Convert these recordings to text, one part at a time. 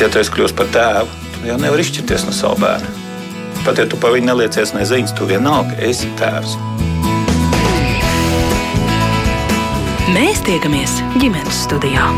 Ja tu esi kļuvis par tēvu, tad jau nevar izšķirties no sava bērna. Pat ja tu par viņu neliecies neziņas, tu vienalga esi tēvs. Mēs tiekamies ģimenes studijā.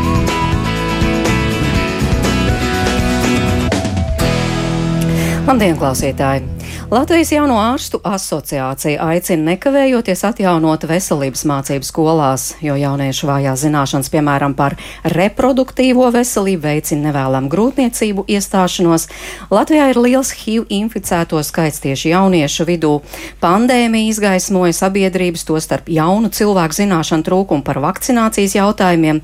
Labdien, klausītāji! Latvijas jauno ārstu asociācija aicina nekavējoties atjaunot veselības mācību skolās, jo jauniešu vājās zināšanas, piemēram, par reproduktīvo veselību, veicina nevēlamu grūtniecību iestāšanos. Latvijā ir liels HIV inficēto skaits tieši jauniešu vidū. Pandēmija izgaismoja sabiedrības, to starp jaunu cilvēku zināšanu trūkumu par vakcinācijas jautājumiem.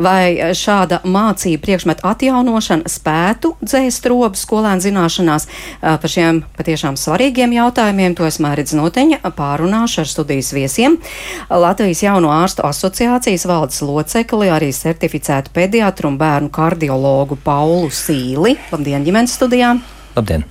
Vai šāda mācību priekšmetu atjaunošana spētu dzēst robu skolēnu zināšanās par šiem patiešām svarīgiem? Svarīgiem jautājumiem. To es mērķis noteņa pārunāšu ar studijas viesiem. Latvijas jauno ārstu asociācijas valdes locekli, arī certificētu pediatru un bērnu kardiologu Paulu Sīli. Labdien, ģimenes studijā! Labdien!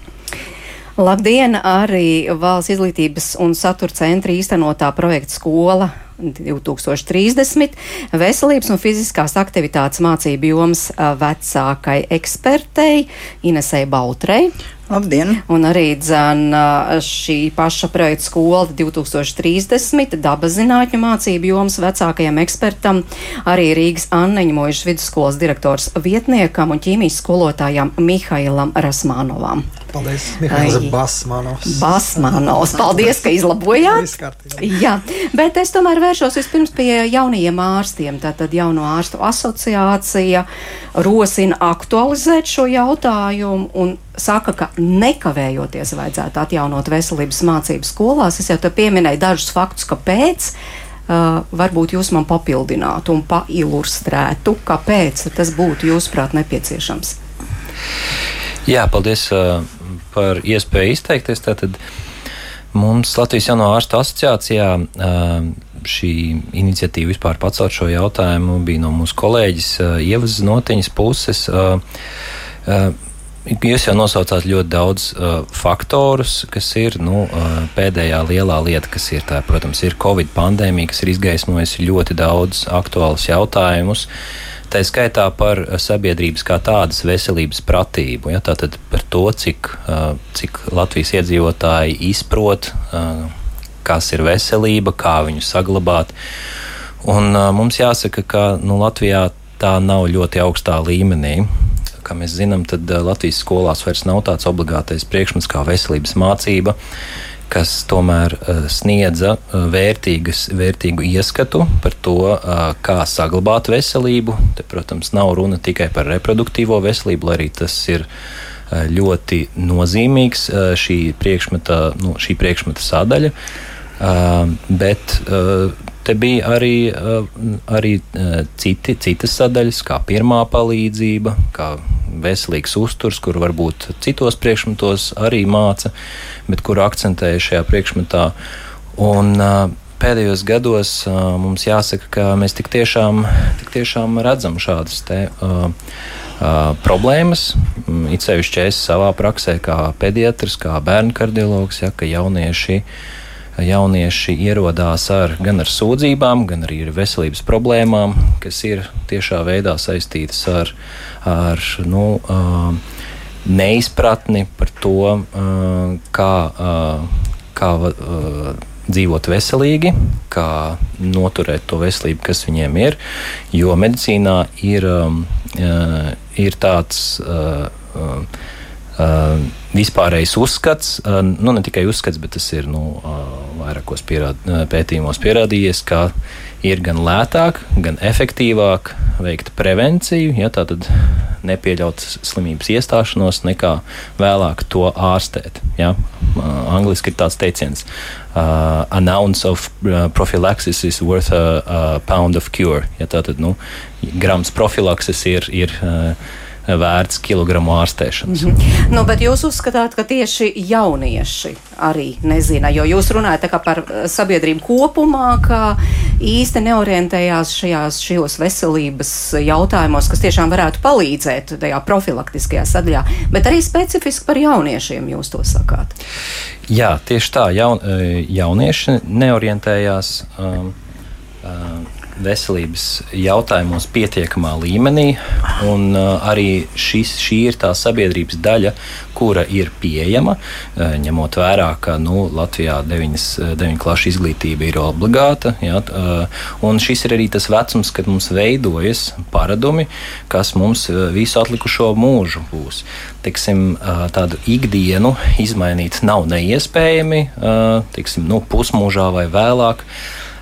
Labdien! Arī valsts izglītības un satura centra īstenotā projekta skola 2030 veselības un fiziskās aktivitātes mācību jomas vecākai ekspertei Inesei Bautrei. Labdien! Un arī dzēna šī paša projekta skola 2030 dabas zinātņu mācību jomas vecākajam ekspertam, arī Rīgas Anneņa Mojušas vidusskolas direktors vietniekam un ķīmijas skolotājam Mihailam Rasmanovam. Paldies, Mihails Basmanovs. Basmanovs, paldies, ka izlabojāt. Jā, bet es tomēr vēršos vispirms pie jaunajiem ārstiem. Tātad jauno ārstu asociācija rosina aktualizēt šo jautājumu un saka, ka nekavējoties vajadzētu atjaunot veselības mācības skolās. Es jau te pieminēju dažus faktus, kāpēc. Uh, varbūt jūs man papildinātu un pailustrētu, kāpēc tas būtu jūsuprāt nepieciešams. Jā, paldies uh, par iespēju izteikties. Tātad mums Latvijas Jauno ārstu asociācijā uh, šī iniciatīva vispār pacelt šo jautājumu bija no mūsu kolēģis uh, Ievas Notiņas puses. Uh, uh, Jūs jau nosaucāt ļoti daudz uh, faktorus, kas ir nu, uh, pēdējā lielā lieta, kas ir tā, protams, ir Covid pandēmija, kas ir izgaismojusi ļoti daudz aktuālus jautājumus. Tā skaitā par sabiedrības kā tādas veselības pratību. Ja, tātad par to, cik, uh, cik Latvijas iedzīvotāji izprot, uh, kas ir veselība, kā viņu saglabāt. Un uh, mums jāsaka, ka nu, Latvijā tā nav ļoti augstā līmenī kā mēs zinām, tad Latvijas skolās vairs nav tāds obligātais priekšmets kā veselības mācība kas tomēr sniedza vērtīgas, vērtīgu ieskatu par to, kā saglabāt veselību. Te, protams, nav runa tikai par reproduktīvo veselību, lai arī tas ir ļoti nozīmīgs šī priekšmeta, nu, šī priekšmeta sadaļa. Bet te bija arī, arī citi, citas sadaļas, kā pirmā palīdzība, kā veselīgs uzturs, kur varbūt citos priekšmetos arī māca, bet kur akcentēja šajā priekšmetā. Un, pēdējos gados uh, mums jāsaka, ka mēs tik tiešām, tik tiešām redzam šādas te, uh, uh, problēmas. It sevišķi es savā praksē, kā pediatrs, kā bērnu kardiologs, ja, ka jaunieši uh, jaunieši ierodās ar, gan ar sūdzībām, gan arī ar veselības problēmām, kas ir tiešā veidā saistītas ar, ar nu, neizpratni par to, kā, kā dzīvot veselīgi, kā noturēt to veselību, kas viņiem ir. Jo medicīnā ir, ir tāds Uh, vispārējais uzskats, uh, nu ne tikai uzskats, bet tas ir nu, uh, vairākos pierād, pētījumos pierādījies, ka ir gan lētāk, gan efektīvāk veikt prevenciju, ja tā tad nepieļaut slimības iestāšanos, nekā vēlāk to ārstēt. Ja? Angliski ir tāds teiciens: uh, "An ounce of prophylaxis is worth a, a pound of cure." Ja, tātad nu, grams profilakses ir. ir uh, vērts kilogramu ārstēšanas. Mm -hmm. nu, bet jūs uzskatāt, ka tieši jaunieši arī nezina, jo jūs runājat par eh, sabiedrību kopumā, ka īsti neorientējās šajās, šajos veselības jautājumos, kas tiešām varētu palīdzēt tajā profilaktiskajā sadaļā, bet arī specifiski par jauniešiem jūs to sakāt. Jā, tieši tā, jaun, eh, jaunieši neorientējās. Um, um, veselības jautājumos pietiekamā līmenī, un arī šis, šī ir tā sabiedrības daļa, kura ir pieejama, ņemot vērā, ka nu, Latvijā 9, 9 klašu izglītība ir obligāta. Ja, un šis ir arī tas vecums, kad mums veidojas paradumi, kas mums visu atlikušo mūžu būs. Tiksim, tādu ikdienu izmainīt nav neiespējami, tiksim, nu, pusmūžā vai vēlāk.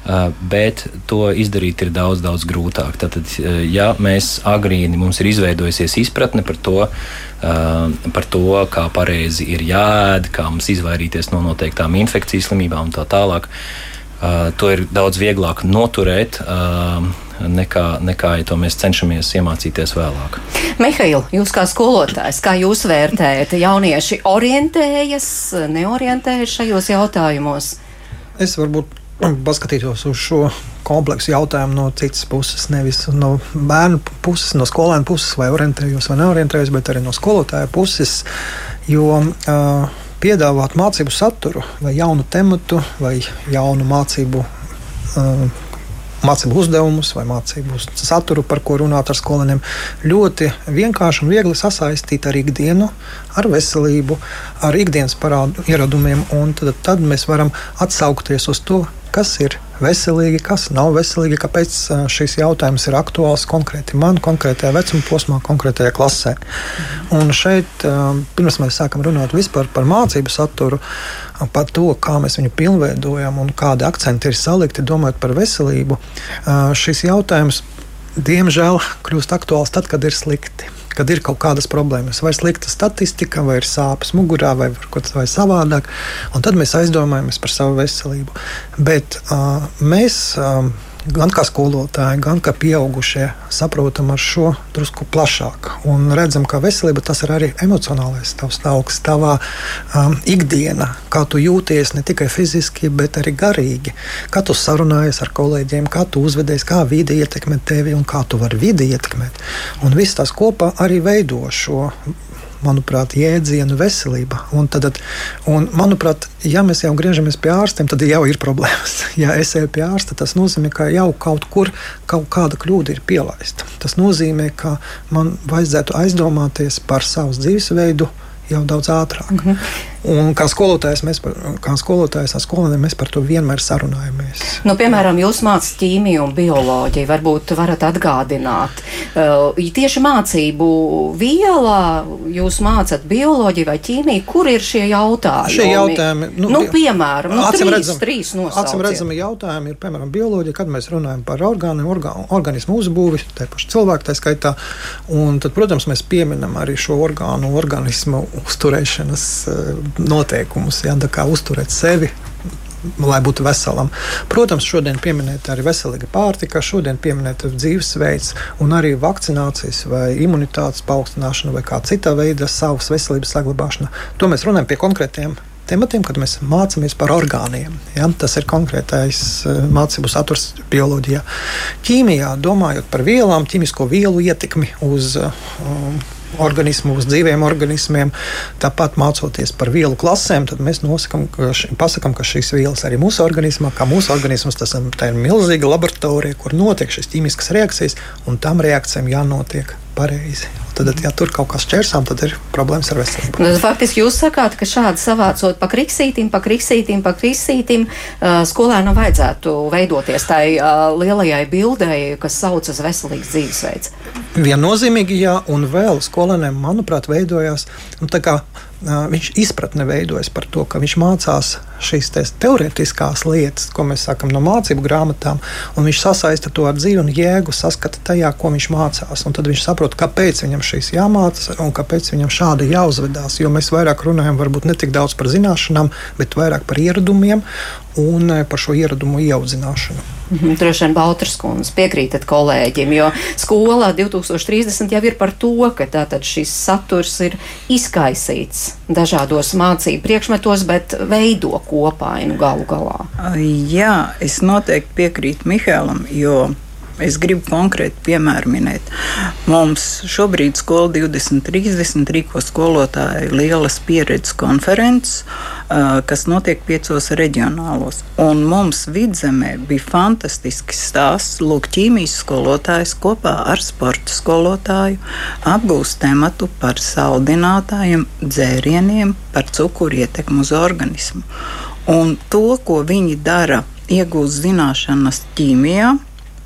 Uh, bet to izdarīt ir daudz, daudz grūtāk. Tātad, uh, ja mēs agrīni mums ir izveidojusies izpratne par to, uh, par to kā pareizi ir jāēd, kā mums izvairīties no noteiktām infekcijas slimībām un tā tālāk, to ir daudz vieglāk noturēt nekā, nekā ja to mēs cenšamies iemācīties vēlāk. Mihail, jūs kā skolotājs, kā jūs vērtējat, jaunieši orientējas, neorientējas šajos jautājumos? Es varbūt paskatītos uz šo kompleksu jautājumu no citas puses, nevis no bērnu puses, no skolēna puses, vai orientējos vai neorientējos, bet arī no skolotāja puses. Jo uh, piedāvāt mācību saturu, vai jaunu tematu, vai jaunu mācību. Uh, Mācību uzdevumus vai mācību saturu, par ko runāt ar skolēniem, ļoti vienkārši un viegli sasaistīt ar ikdienu, ar veselību, ar ikdienas parādu ieradumiem. Tad, tad mēs varam atsaukties uz to, kas ir veselīgi, kas nav veselīgi, kāpēc šis jautājums ir aktuāls konkrēti man, konkrētajā vecuma posmā, konkrētajā klasē. Un šeit, pirms mēs sākam runāt vispār par mācību saturu, par to, kā mēs viņu pilnveidojam un kādi akcenti ir salikti, domājot par veselību, šis jautājums, diemžēl, kļūst aktuāls tad, kad ir slikti kad ir kaut kādas problēmas, vai slikta statistika, vai ir sāpes mugurā, vai kaut kas savādāk. Tad mēs aizdomājamies par savu veselību. Bet uh, mēs. Uh, gan kā skolotāji, gan kā pieaugušie saprotam ar šo drusku plašāk. Un redzam, ka veselība tas ir arī emocionālais tavs stāvoklis, tavā um, ikdiena, kā tu jūties ne tikai fiziski, bet arī garīgi. Kā tu sarunājies ar kolēģiem, kā tu uzvedies, kā vide ietekmē tevi un kā tu vari vidi ietekmēt. Un viss tas kopā arī veido šo manuprāt, jēdzienu veselība. Un tad, un, manuprāt, ja mēs jau griežamies pie ārstiem, tad jau ir problēmas. Ja es eju pie ārsta, tas nozīmē, ka jau kaut kur kaut kāda kļūda ir pielaista. Tas nozīmē, ka man vajadzētu aizdomāties par savu dzīvesveidu jau daudz ātrāk. Mm -hmm. Un kā skolotājs, mēs par, kā skolotājs ar skolēniem mēs par to vienmēr sarunājamies. Nu, piemēram, jūs mācāt ķīmiju un bioloģiju. Varbūt varat atgādināt. Uh, tieši mācību vielā jūs mācāt bioloģiju vai ķīmiju. Kur ir šie jautājumi? Šie jautājumi, nu, nu piemēram, nu, acim trīs, redzam, trīs acim redzami jautājumi ir, piemēram, bioloģija, kad mēs runājam par orgānu, orgā, organismu uzbūvi, tā paša cilvēka tā skaitā. Un tad, protams, mēs pieminam arī šo orgānu, organismu uzturēšanas noteikumus, ja, uzturēt sevi. Lai būtu veselam. Protams, šodien pieminēta arī veselīga pārtika, šodien pieminēta dzīvesveids un arī vakcinācijas vai imunitātes paaugstināšana vai kā cita veida savas veselības saglabāšana. To mēs runājam pie konkrētiem tematiem, kad mēs mācāmies par orgāniem. Ja? Tas ir konkrētais uh, mācību saturs bioloģijā. Ķīmijā, domājot par vielām, ķīmisko vielu ietekmi uz uh, organismu, uz dzīviem organismiem. Tāpat mācoties par vielu klasēm, tad mēs nosakam, ka, š, pasakam, ka šīs vielas arī mūsu organismā, kā mūsu organisms, tas ir milzīga laboratorija, kur notiek šīs ķīmiskas reakcijas, un tam reakcijām jānotiek pareizi. Tad, ja tur kaut kas čersām, tad ir problēmas ar veselību. Nu, faktiski jūs sakāt, ka šādi savācot pa kriksītim, pa kriksītim, pa kriksītim, uh, skolēnam vajadzētu veidoties tai uh, lielajai bildei, kas saucas veselīgs dzīvesveids. Viennozīmīgi, jā, un vēl skolēniem, manuprāt, veidojās nu, viņš izpratne veidojas par to, ka viņš mācās šīs teorētiskās lietas, ko mēs sakām no mācību grāmatām, un viņš sasaista to ar dzīvi un jēgu, saskata tajā, ko viņš mācās. Un tad viņš saprot, kāpēc viņam šīs jāmācās un kāpēc viņam šādi jāuzvedās. Jo mēs vairāk runājam varbūt ne tik daudz par zināšanām, bet vairāk par ieradumiem un par šo ieradumu ieaudzināšanu. Mhm, droši vien Baltras kundze piekrītat kolēģim, jo skolā 2030 jau ir par to, ka tātad šis saturs ir izkaisīts dažādos mācību priekšmetos, bet veido kopainu galu galā. Jā, es noteikti piekrītu Mihēlam, jo Es gribu konkrēti piemēru minēt. Mums šobrīd skola 2030 rīko skolotāju lielas pieredzes konferences, kas notiek piecos reģionālos. Un mums vidzemē bija fantastisks stāsts. Lūk, ķīmijas skolotājs kopā ar sporta skolotāju apgūst tematu par saldinātājiem, dzērieniem, par cukuru ietekmu uz organismu. Un to, ko viņi dara, iegūst zināšanas ķīmijā,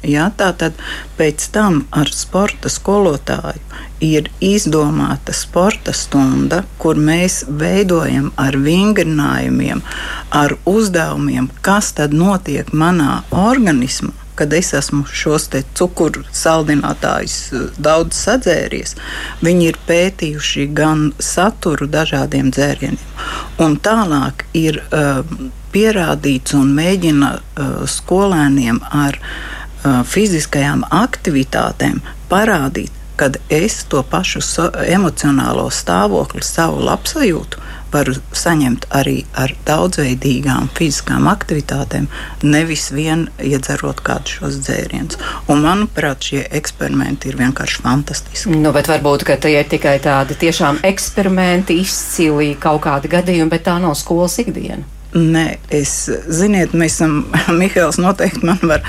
Ja, Tātad pēc tam ar sporta skolotāju ir izdomāta sporta stunda, kur mēs veidojam ar vingrinājumiem, ar uzdevumiem, kas tad notiek manā organismā. Kad es esmu šos cukuru saldinātājus eh, daudz sadzēries, viņi ir pētījuši gan saturu dažādiem dzērieniem, un tālāk ir uh, pierādīts un mēģina uh, skolēniem ar uh, fiziskajām aktivitātēm parādīt, kad es to pašu so, emocionālo stāvokli, savu labsajūtu varu saņemt arī ar daudzveidīgām fiziskām aktivitātēm, nevis vien iedzerot kādus šos dzērienus. Un, manuprāt, šie eksperimenti ir vienkārši fantastiski. Nu, bet varbūt tie ir tikai tādi tiešām eksperimenti, izcili kaut kādi gadījumi, bet tā nav skolas ikdiena. Nē, es, ziniet, mēs esam, Mihāls noteikti man var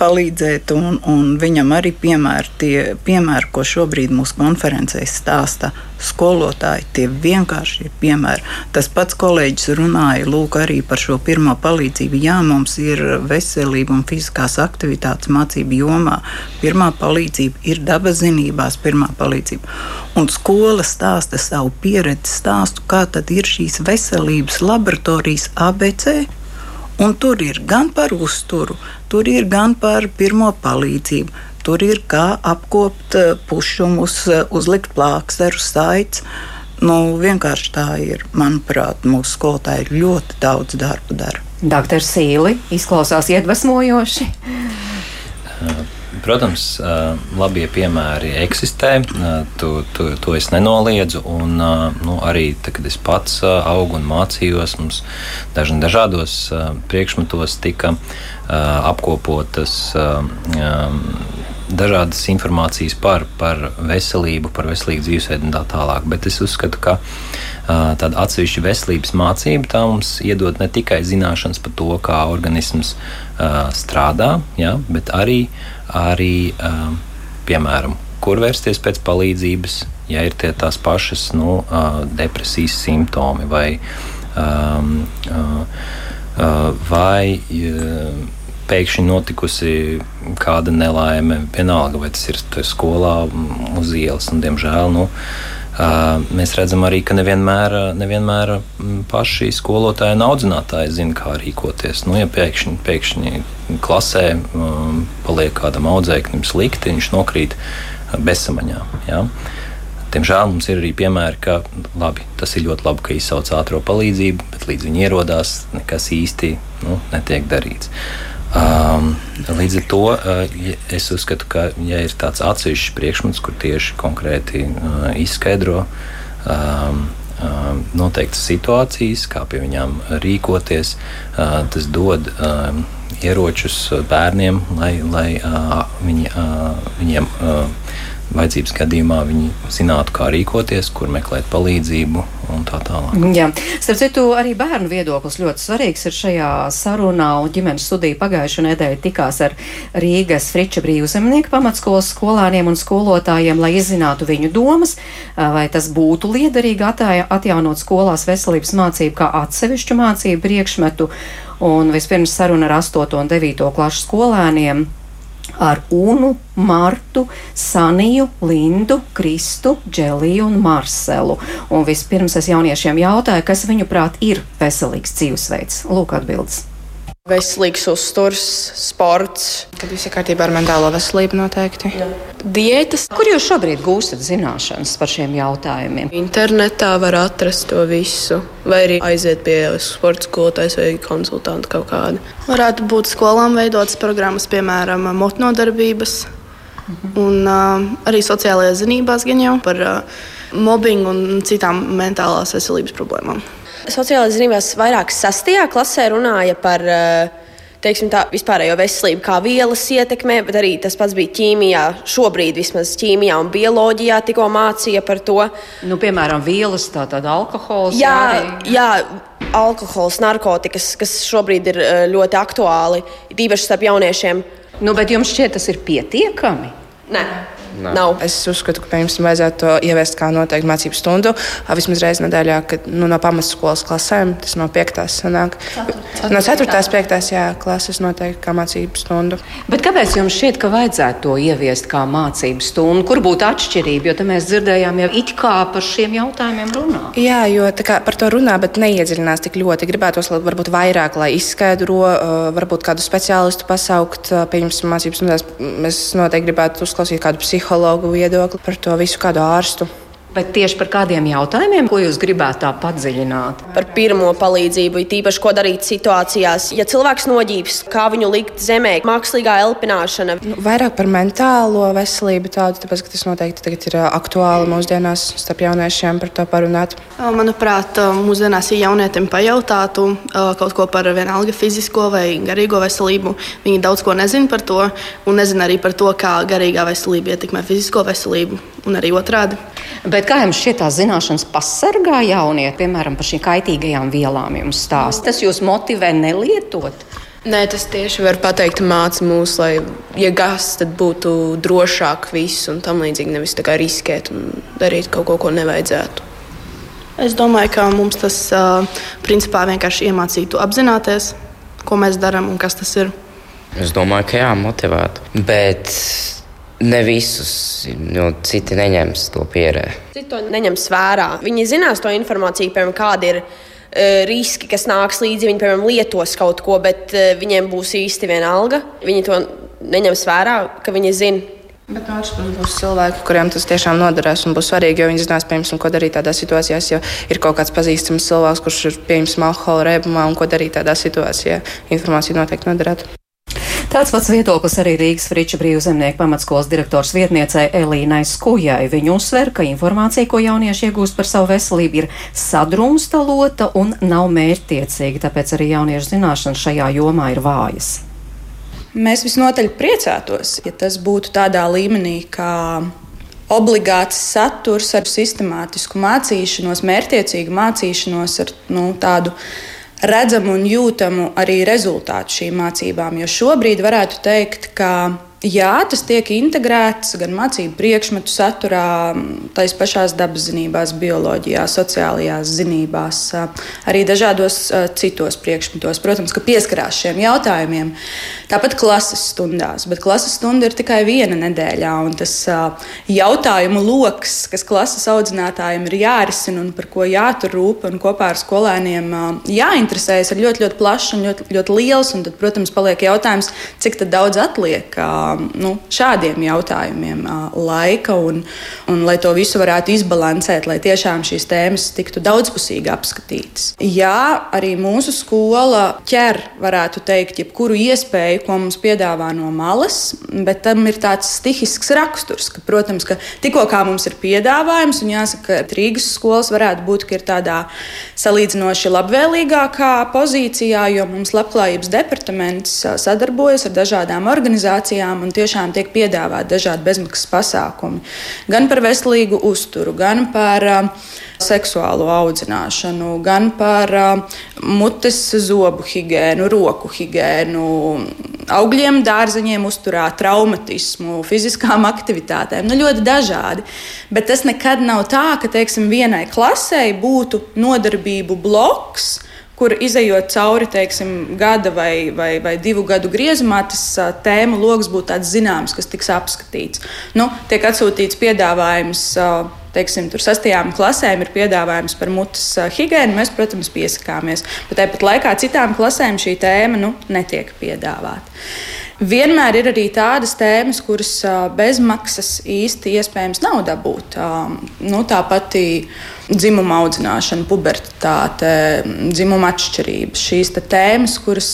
palīdzēt, un, un viņam arī piemēri, tie piemēri, ko šobrīd mūsu konferencē stāsta skolotāji, tie vienkārši ir piemēri. Tas pats kolēģis runāja lūk, arī par šo pirmo palīdzību. Jā, mums ir veselība un fiziskās aktivitātes mācību jomā. Pirmā palīdzība ir dabas zinībās, pirmā palīdzība. Un skola stāsta savu pieredzi, stāstu, kā tad ir šīs veselības laboratorijas ABC. Un tur ir gan par uzturu, tur ir gan par pirmo palīdzību, Tur ir kā apkopt eh, pušumus, eh, uzlikt plāksteru saites. Nu, vienkārši tā ir. Manuprāt, mūsu skolotāji ļoti daudz darbu dara. Doktor Sīli izklausās iedvesmojoši. Protams, labie piemēri eksistē, to, to, to es nenoliedzu. Un, nu, arī tad, kad es pats augu un mācījos, mums dažādos priekšmetos tika apkopotas dažādas informācijas par, par veselību, par veselīgu dzīvesveidu un tā tālāk. Bet es uzskatu, ka uh, tāda atsevišķa veselības mācība tā mums iedod ne tikai zināšanas par to, kā organisms uh, strādā, ja, bet arī, arī uh, piemēram, kur vērsties pēc palīdzības, ja ir tie tās pašas nu, uh, depresijas simptomi vai, um, uh, uh, vai uh, pēkšņi notikusi kāda nelaime, vienalga, vai tas ir skolā, uz ielas. Un, diemžēl nu, mēs redzam arī, ka nevienmēr, nevienmēr paši skolotāji un audzinātāji zina, kā rīkoties. Nu, ja pēkšņi, pēkšņi klasē paliek kādam audzēknim slikti, viņš nokrīt bezsamaņā. Ja? Diemžēl mums ir arī piemēri, ka labi, tas ir ļoti labi, ka izsauc ātrā palīdzību, bet līdz viņi ierodās, nekas īsti nu, netiek darīts. Um, līdz ar to uh, es uzskatu, ka, ja ir tāds atsevišķs priekšmets, kur tieši konkrēti uh, izskaidro um, uh, noteiktas situācijas, kā pie viņām rīkoties, uh, tas dod uh, ieročus bērniem, lai, lai uh, viņi, uh, viņiem. Vajadzības gadījumā viņi zinātu, kā rīkoties, kur meklēt palīdzību un tā tālāk. Jā, starp citu, arī bērnu viedoklis ļoti svarīgs ir šajā sarunā, un ģimenes studija pagājušā nedēļa tikās ar Rīgas Friča brīvzemnieku pamatskolas skolāniem un skolotājiem, lai izzinātu viņu domas, vai tas būtu liederīgi atjaunot skolās veselības mācību kā atsevišķu mācību priekšmetu. Un vispirms saruna ar 8 un 9 klašu skolēniem ar Unu, Martu, Saniju, Lindu, Kristu, Dželiju un Marselu. Un vispirms es jauniešiem jautāju, kas viņuprāt ir veselīgs dzīvesveids. Lūk, atbildes. Veselīgs uzturs, sports, kad viss ir kārtībā ar mentālo veselību noteikti. Jā. Diētas. Kur jūs šobrīd gūstat zināšanas par šiem jautājumiem? Internetā var atrast to visu, vai arī aiziet pie sporta skolotājas vai konsultanta kaut kāda. Varētu būt skolām veidotas programmas, piemēram, motnodarbības. Mhm. Un uh, arī sociālajās zinībās gan jau par uh, mobbingu un citām mentālās veselības problēmām. Sociālajās zinībās vairāk sastajā klasē runāja par uh, teiksim, tā vispārējo veselību, kā vielas ietekmē, bet arī tas pats bija ķīmijā. Šobrīd vismaz ķīmijā un bioloģijā tikko mācīja par to. Nu, piemēram, vielas, tātad alkohols. Jā, jā, alkohols, narkotikas, kas šobrīd ir eh, ļoti aktuāli, īpaši starp jauniešiem. Nu, bet jums šķiet, tas ir pietiekami? Nē. Nā. Nav. Es uzskatu, ka pirms tam vajadzētu to ieviest kā noteiktu mācību stundu. Vismaz reizes nedēļā, kad nu, no pamatskolas klasēm, tas no 5. sanāk. Ceturtā. No 4. 5. Jā, klases noteikti kā mācību stundu. Bet kāpēc jums šķiet, ka vajadzētu to ieviest kā mācību stundu? Kur būtu atšķirība? Jo mēs dzirdējām jau it kā par šiem jautājumiem runā. Jā, jo kā, par to runā, bet neiedziļinās tik ļoti. Gribētos, lai varbūt vairāk, lai izskaidro, varbūt kādu speciālistu pasaukt. Pieņemsim mācības stundās, mēs noteikti gribētu uzklausīt kādu psihologu psihologu viedokli par to visu, kādu ārstu. Bet tieši par kādiem jautājumiem, ko jūs gribētu tā padziļināt? Par pirmo palīdzību, tīpaši, ko darīt situācijās, ja cilvēks noģības, kā viņu likt zemē, mākslīgā elpināšana. Nu, vairāk par mentālo veselību, tādu, tāpēc, ka tas noteikti ir aktuāli mūsdienās starp jauniešiem par to parunāt. Manuprāt, mūsdienās, ja jaunietim pajautātu kaut ko par vienalga fizisko vai garīgo veselību, viņi daudz ko nezina par to un nezina arī par to, kā garīgā veselība ietekmē fizisko veselību un arī otrādi. Bet kā jums šķiet, tās zināšanas pasargā jaunieti, piemēram, par šīm kaitīgajām vielām jums stāsta? Tas jūs motivē nelietot? Nē, tas tieši var pateikt, māca mūs, lai, ja gas, tad būtu drošāk viss un tam līdzīgi. Nevis tā kā riskēt un darīt kaut ko, ko nevajadzētu. Es domāju, ka mums tas principā vienkārši iemācītu apzināties, ko mēs darām un kas tas ir. Es domāju, ka jā, motivētu. Bet Ne visus, jo citi neņems to pieredzi. Citi to neņems vērā. Viņi zinās to informāciju, piemēram, kāda ir uh, riski, kas nāks līdzi. Viņi, piemēram, lietos kaut ko, bet uh, viņiem būs īsti vienalga. Viņi to neņems vērā, ka viņi zina. Bet no otras puses būs cilvēki, kuriem tas tiešām noderēs un būs svarīgi, jo viņi zinās, piemēram, ko darīt tādās situācijās. Ja ir kaut kāds pazīstams cilvēks, kurš ir pieņemts alkohola rēbumā un ko darīt tādā situācijā, informācija noteikti noderētu. Tāds pats viedoklis arī Rīgas Friča brīvzemnieku pamatskolas direktors vietniecei Elīnai Skujai. Viņa uzsver, ka informācija, ko jaunieši iegūst par savu veselību, ir sadrumstalota un nav mērķtiecīga, tāpēc arī jauniešu zināšanas šajā jomā ir vājas. Mēs visnotaļ priecātos, ja tas būtu tādā līmenī, kā obligāts saturs ar sistemātisku mācīšanos, mērķtiecīgu mācīšanos, ar nu, tādu redzamu un jūtamu arī rezultātu šīm mācībām. Jo šobrīd varētu teikt, ka Jā, tas tiek integrēts gan mācību priekšmetu saturā, tais pašās dabas zinībās, bioloģijā, sociālajās zinībās, arī dažādos citos priekšmetos. Protams, ka pieskarās šiem jautājumiem. Tāpat klases stundās, bet klases stunda ir tikai viena nedēļā, un tas jautājumu lokus, kas klases audzinātājiem ir jārisina un par ko jātur rūp un kopā ar skolēniem jāinteresējas, ir ļoti, ļoti plašs un ļoti, ļoti liels. Un tad, protams, paliek jautājums, cik daudz atliek nu, šādiem jautājumiem laika, un, un lai to visu varētu izbalansēt, lai tiešām šīs tēmas tiktu daudzpusīgi apskatītas. Jā, arī mūsu skola ķer, varētu teikt, jebkuru iespēju, ko mums piedāvā no malas, bet tam ir tāds stihisks raksturs, ka, protams, ka tikko mums ir piedāvājums, un jāsaka, ka Rīgas skolas varētu būt tādā salīdzinoši labvēlīgākā pozīcijā, jo mums labklājības departaments sadarbojas ar dažādām organizācijām un tiešām tiek piedāvāti dažādi bezmaksas pasākumi. Gan par veselīgu uzturu, gan par uh, seksuālo audzināšanu, gan par uh, mutes zobu higiēnu, roku higiēnu, augļiem, dārzeņiem, uzturā, traumatismu, fiziskām aktivitātēm. Nu, ļoti dažādi. Bet tas nekad nav tā, ka teiksim, vienai klasei būtu nodarbību bloks kur izējot cauri teiksim, gada vai, vai, vai divu gadu griezumā, tas tēmu lokus būtu tāds zināms, kas tiks apskatīts. Nu, tiek atsūtīts piedāvājums. Teiksim, tur sastajām klasēm ir piedāvājums par mutes higiēnu. Mēs, protams, piesakāmies. Bet tāpat laikā citām klasēm šī tēma nu, netiek piedāvāta. Vienmēr ir arī tādas tēmas, kuras bezmaksas īsti iespējams nav dabūt. Nu, tā pati dzimuma audzināšana, pubertāte, dzimuma atšķirības. Šīs tēmas, kuras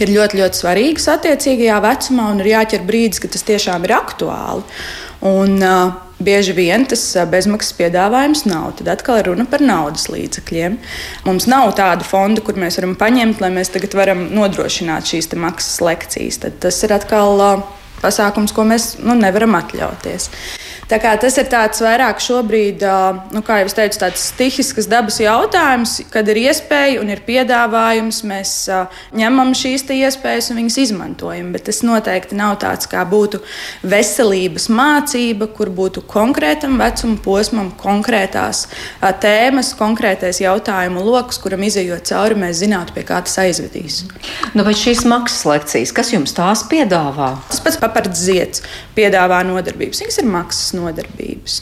ir ļoti, ļoti svarīgas attiecīgajā vecumā, un ir jāķer brīdis, kad tas tiešām ir aktuāli. Un, Bieži vien tas bezmaksas piedāvājums nav. Tad atkal ir runa par naudas līdzekļiem. Mums nav tāda fonda, kur mēs varam paņemt, lai mēs tagad varam nodrošināt šīs maksas lekcijas. Tad tas ir atkal pasākums, ko mēs nu, nevaram atļauties. Tas ir tāds vairāk šobrīd, nu, kā jau teicu, tāds stihisks dabas jautājums, kad ir iespēja un ir piedāvājums. Mēs ņemam šīs iespējas un viņas izmantojam. Bet tas noteikti nav tāds, kā būtu veselības mācība, kur būtu konkrētam vecuma posmam, konkrētās tēmas, konkrētais jautājumu lokus, kuram izējot cauri, mēs zinātu, pie kā tas aizvedīs. Nu, bet šīs maksas lekcijas, kas jums tās piedāvā? Tas pats papards zieds piedāvā nodarbības. Viņas ir maksas nodarbības.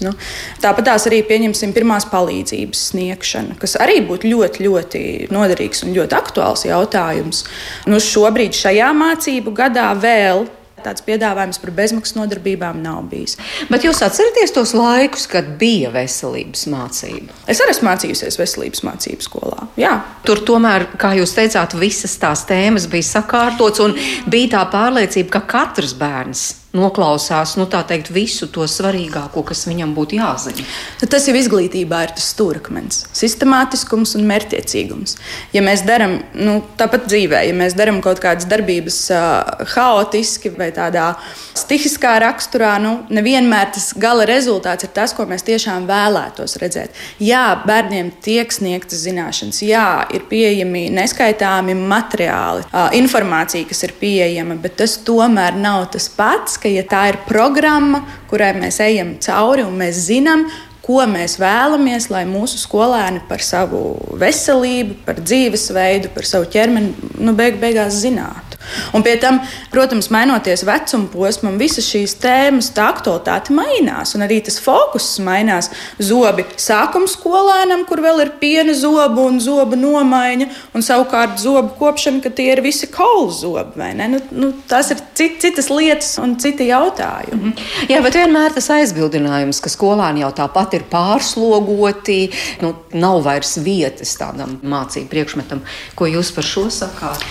Nu, tāpat tās arī pieņemsim pirmās palīdzības sniegšana, kas arī būtu ļoti, ļoti noderīgs un ļoti aktuāls jautājums. Nu, šobrīd šajā mācību gadā vēl tāds piedāvājums par bezmaksas nodarbībām nav bijis. Bet jūs atceraties tos laikus, kad bija veselības mācība? Es arī esmu mācījusies veselības mācību skolā. Jā. Tur tomēr, kā jūs teicāt, visas tās tēmas bija sakārtotas un bija tā pārliecība, ka katrs bērns noklausās nu, teikt, visu to svarīgāko, kas viņam būtu jāzina. Tad tas jau izglītībā ir tas stūrakmens, sistemātiskums un mērķiecīgums. Ja mēs darām nu, tāpat dzīvē, ja mēs darām kaut kādas darbības uh, haotiski vai tādā stihiskā raksturā, nu, nevienmēr tas gala rezultāts ir tas, ko mēs tiešām vēlētos redzēt. Jā, bērniem tiek sniegtas zināšanas, jā, ir pieejami neskaitāmi materiāli, uh, informācija, kas ir pieejama, bet tas tomēr nav tas pats ka ja tā ir programma, kurai mēs ejam cauri un mēs zinām, ko mēs vēlamies, lai mūsu skolēni par savu veselību, par dzīvesveidu, par savu ķermeni nu, beig beigās zinātu. Un pie tam, protams, mainoties vecuma posmam, visas šīs tēmas, tā aktualitāte mainās, un arī tas fokus mainās. Zobi sākuma skolēnam, kur vēl ir piena zobu un zobu nomaiņa, un savukārt zobu kopšana, ka tie ir visi kaulu zobi. Nu, nu, tas ir cit, citas lietas un citi jautājumi. Mm -hmm. Jā, bet vienmēr tas aizbildinājums, ka skolēni jau tāpat ir pārslogoti, nu, nav vairs vietas tādam mācību priekšmetam. Ko jūs par šo sakāt?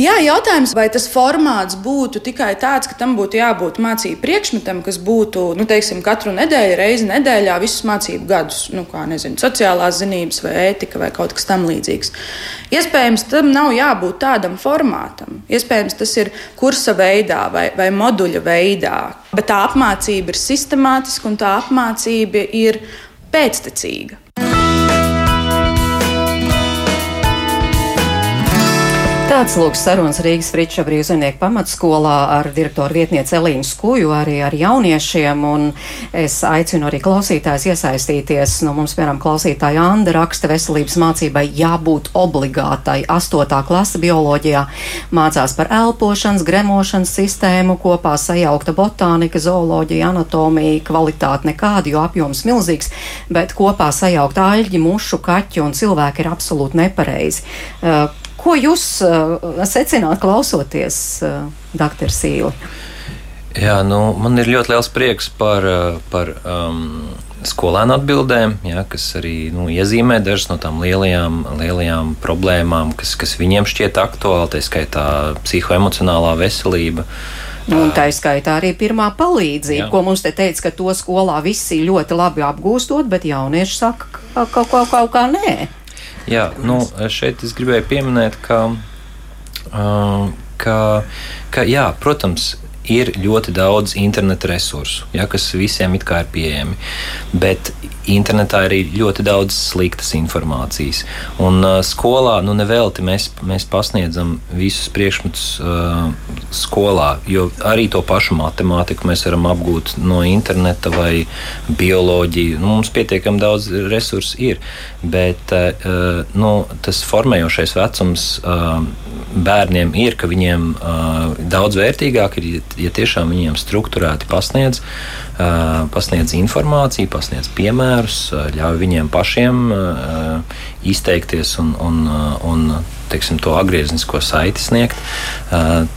Jā, jautājums, vai tas formāts būtu tikai tāds, ka tam būtu jābūt mācību priekšmetam, kas būtu nu, teiksim, katru nedēļu, reizi nedēļā, visus mācību gadus, nu, kā nezinu, sociālās zinības, vai ētika, vai kaut kas tamlīdzīgs. Iespējams, tam nav jābūt tādam formātam. Iespējams, tas ir kursa veidā vai, vai moduļa veidā, bet tā apmācība ir sistemātiska un tā apmācība ir pēctecīga. Tāds lūks sarunas Rīgas Friča brīvzemnieku pamatskolā ar direktoru vietnieci Elīnu Skuju, arī ar jauniešiem, un es aicinu arī klausītājs iesaistīties. Nu, mums, piemēram, klausītāja Anda raksta veselības mācībai jābūt obligātai. Astotā klasa bioloģijā mācās par elpošanas, gremošanas sistēmu, kopā sajaukta botānika, zooloģija, anatomija, kvalitāte nekāda, jo apjoms milzīgs, bet kopā sajaukt aļģi, mušu, kaķi un cilvēki ir absolūti nepareizi. Uh, Ko jūs uh, secināt, klausoties, uh, Dr. Sīla? Jā, nu, man ir ļoti liels prieks par, uh, par um, skolēnu atbildēm, ja, kas arī nu, iezīmē dažas no tām lielajām, lielajām problēmām, kas, kas viņiem šķiet aktuāli, tā skaitā psihoemocionālā veselība. Un tā ir skaitā arī pirmā palīdzība, Jā. ko mums te teica, ka to skolā visi ļoti labi apgūstot, bet jaunieši saka, ka kaut, kaut, kaut kā nē. Jā, nu, šeit es gribēju pieminēt, ka, uh, ka, ka jā, protams, ir ļoti daudz interneta resursu, ja, kas visiem ir pieejami. Bet internetā ir ļoti daudz sliktas informācijas. Un uh, skolā nu, nevelti mēs, mēs pasniedzam visus priekšmetus uh, skolā, jo arī to pašu matemātiku mēs varam apgūt no interneta vai bioloģiju. Nu, mums pietiekami daudz resursu ir, bet uh, nu, tas formējošais vecums uh, bērniem ir, ka viņiem uh, daudz vērtīgāk ir, ja tiešām viņiem struktūrēti pasniedz, uh, pasniedz informāciju, pasniedz piemērus, uh, ļauj viņiem pašiem uh, izteikties un, un, un teiksim, to atgrieznisko saiti sniegt,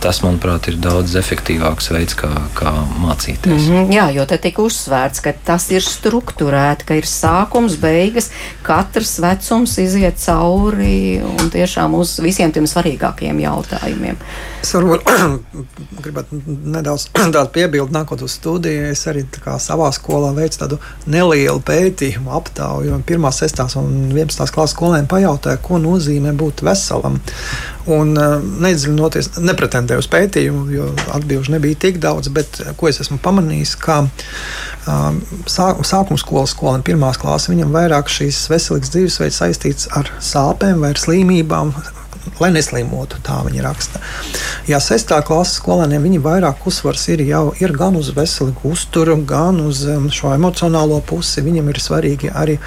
tas, manuprāt, ir daudz efektīvāks veids, kā, kā mācīties. Mm -hmm, jā, jo te tika uzsvērts, ka tas ir strukturēti, ka ir sākums, beigas, katrs vecums iziet cauri un tiešām uz visiem tiem svarīgākiem jautājumiem. Es varbūt gribētu nedaudz tādu piebildu, nākot uz studiju. Es arī savā skolā veica tādu nelielu pētījumu, aptauju. Pirmā, sestās un vienpadsmitās klases skolēniem pajautāja, ko nozīmē būt veselam. Un uh, nedziļinoties, nepretendēju uz pētījumu, jo atbildžu nebija tik daudz, bet ko es esmu pamanījis, ka um, sākuma skolas skolēniem pirmās klases viņam vairāk šīs veselīgas dzīvesveids saistīts ar sāpēm vai ar slimībām, lai neslimotu. Tā viņi raksta. Ja sestā klases skolēniem viņi vairāk uzsvars ir jau ir gan uz veselīgu uzturu, gan uz um, šo emocionālo pusi. Viņam ir svarīgi arī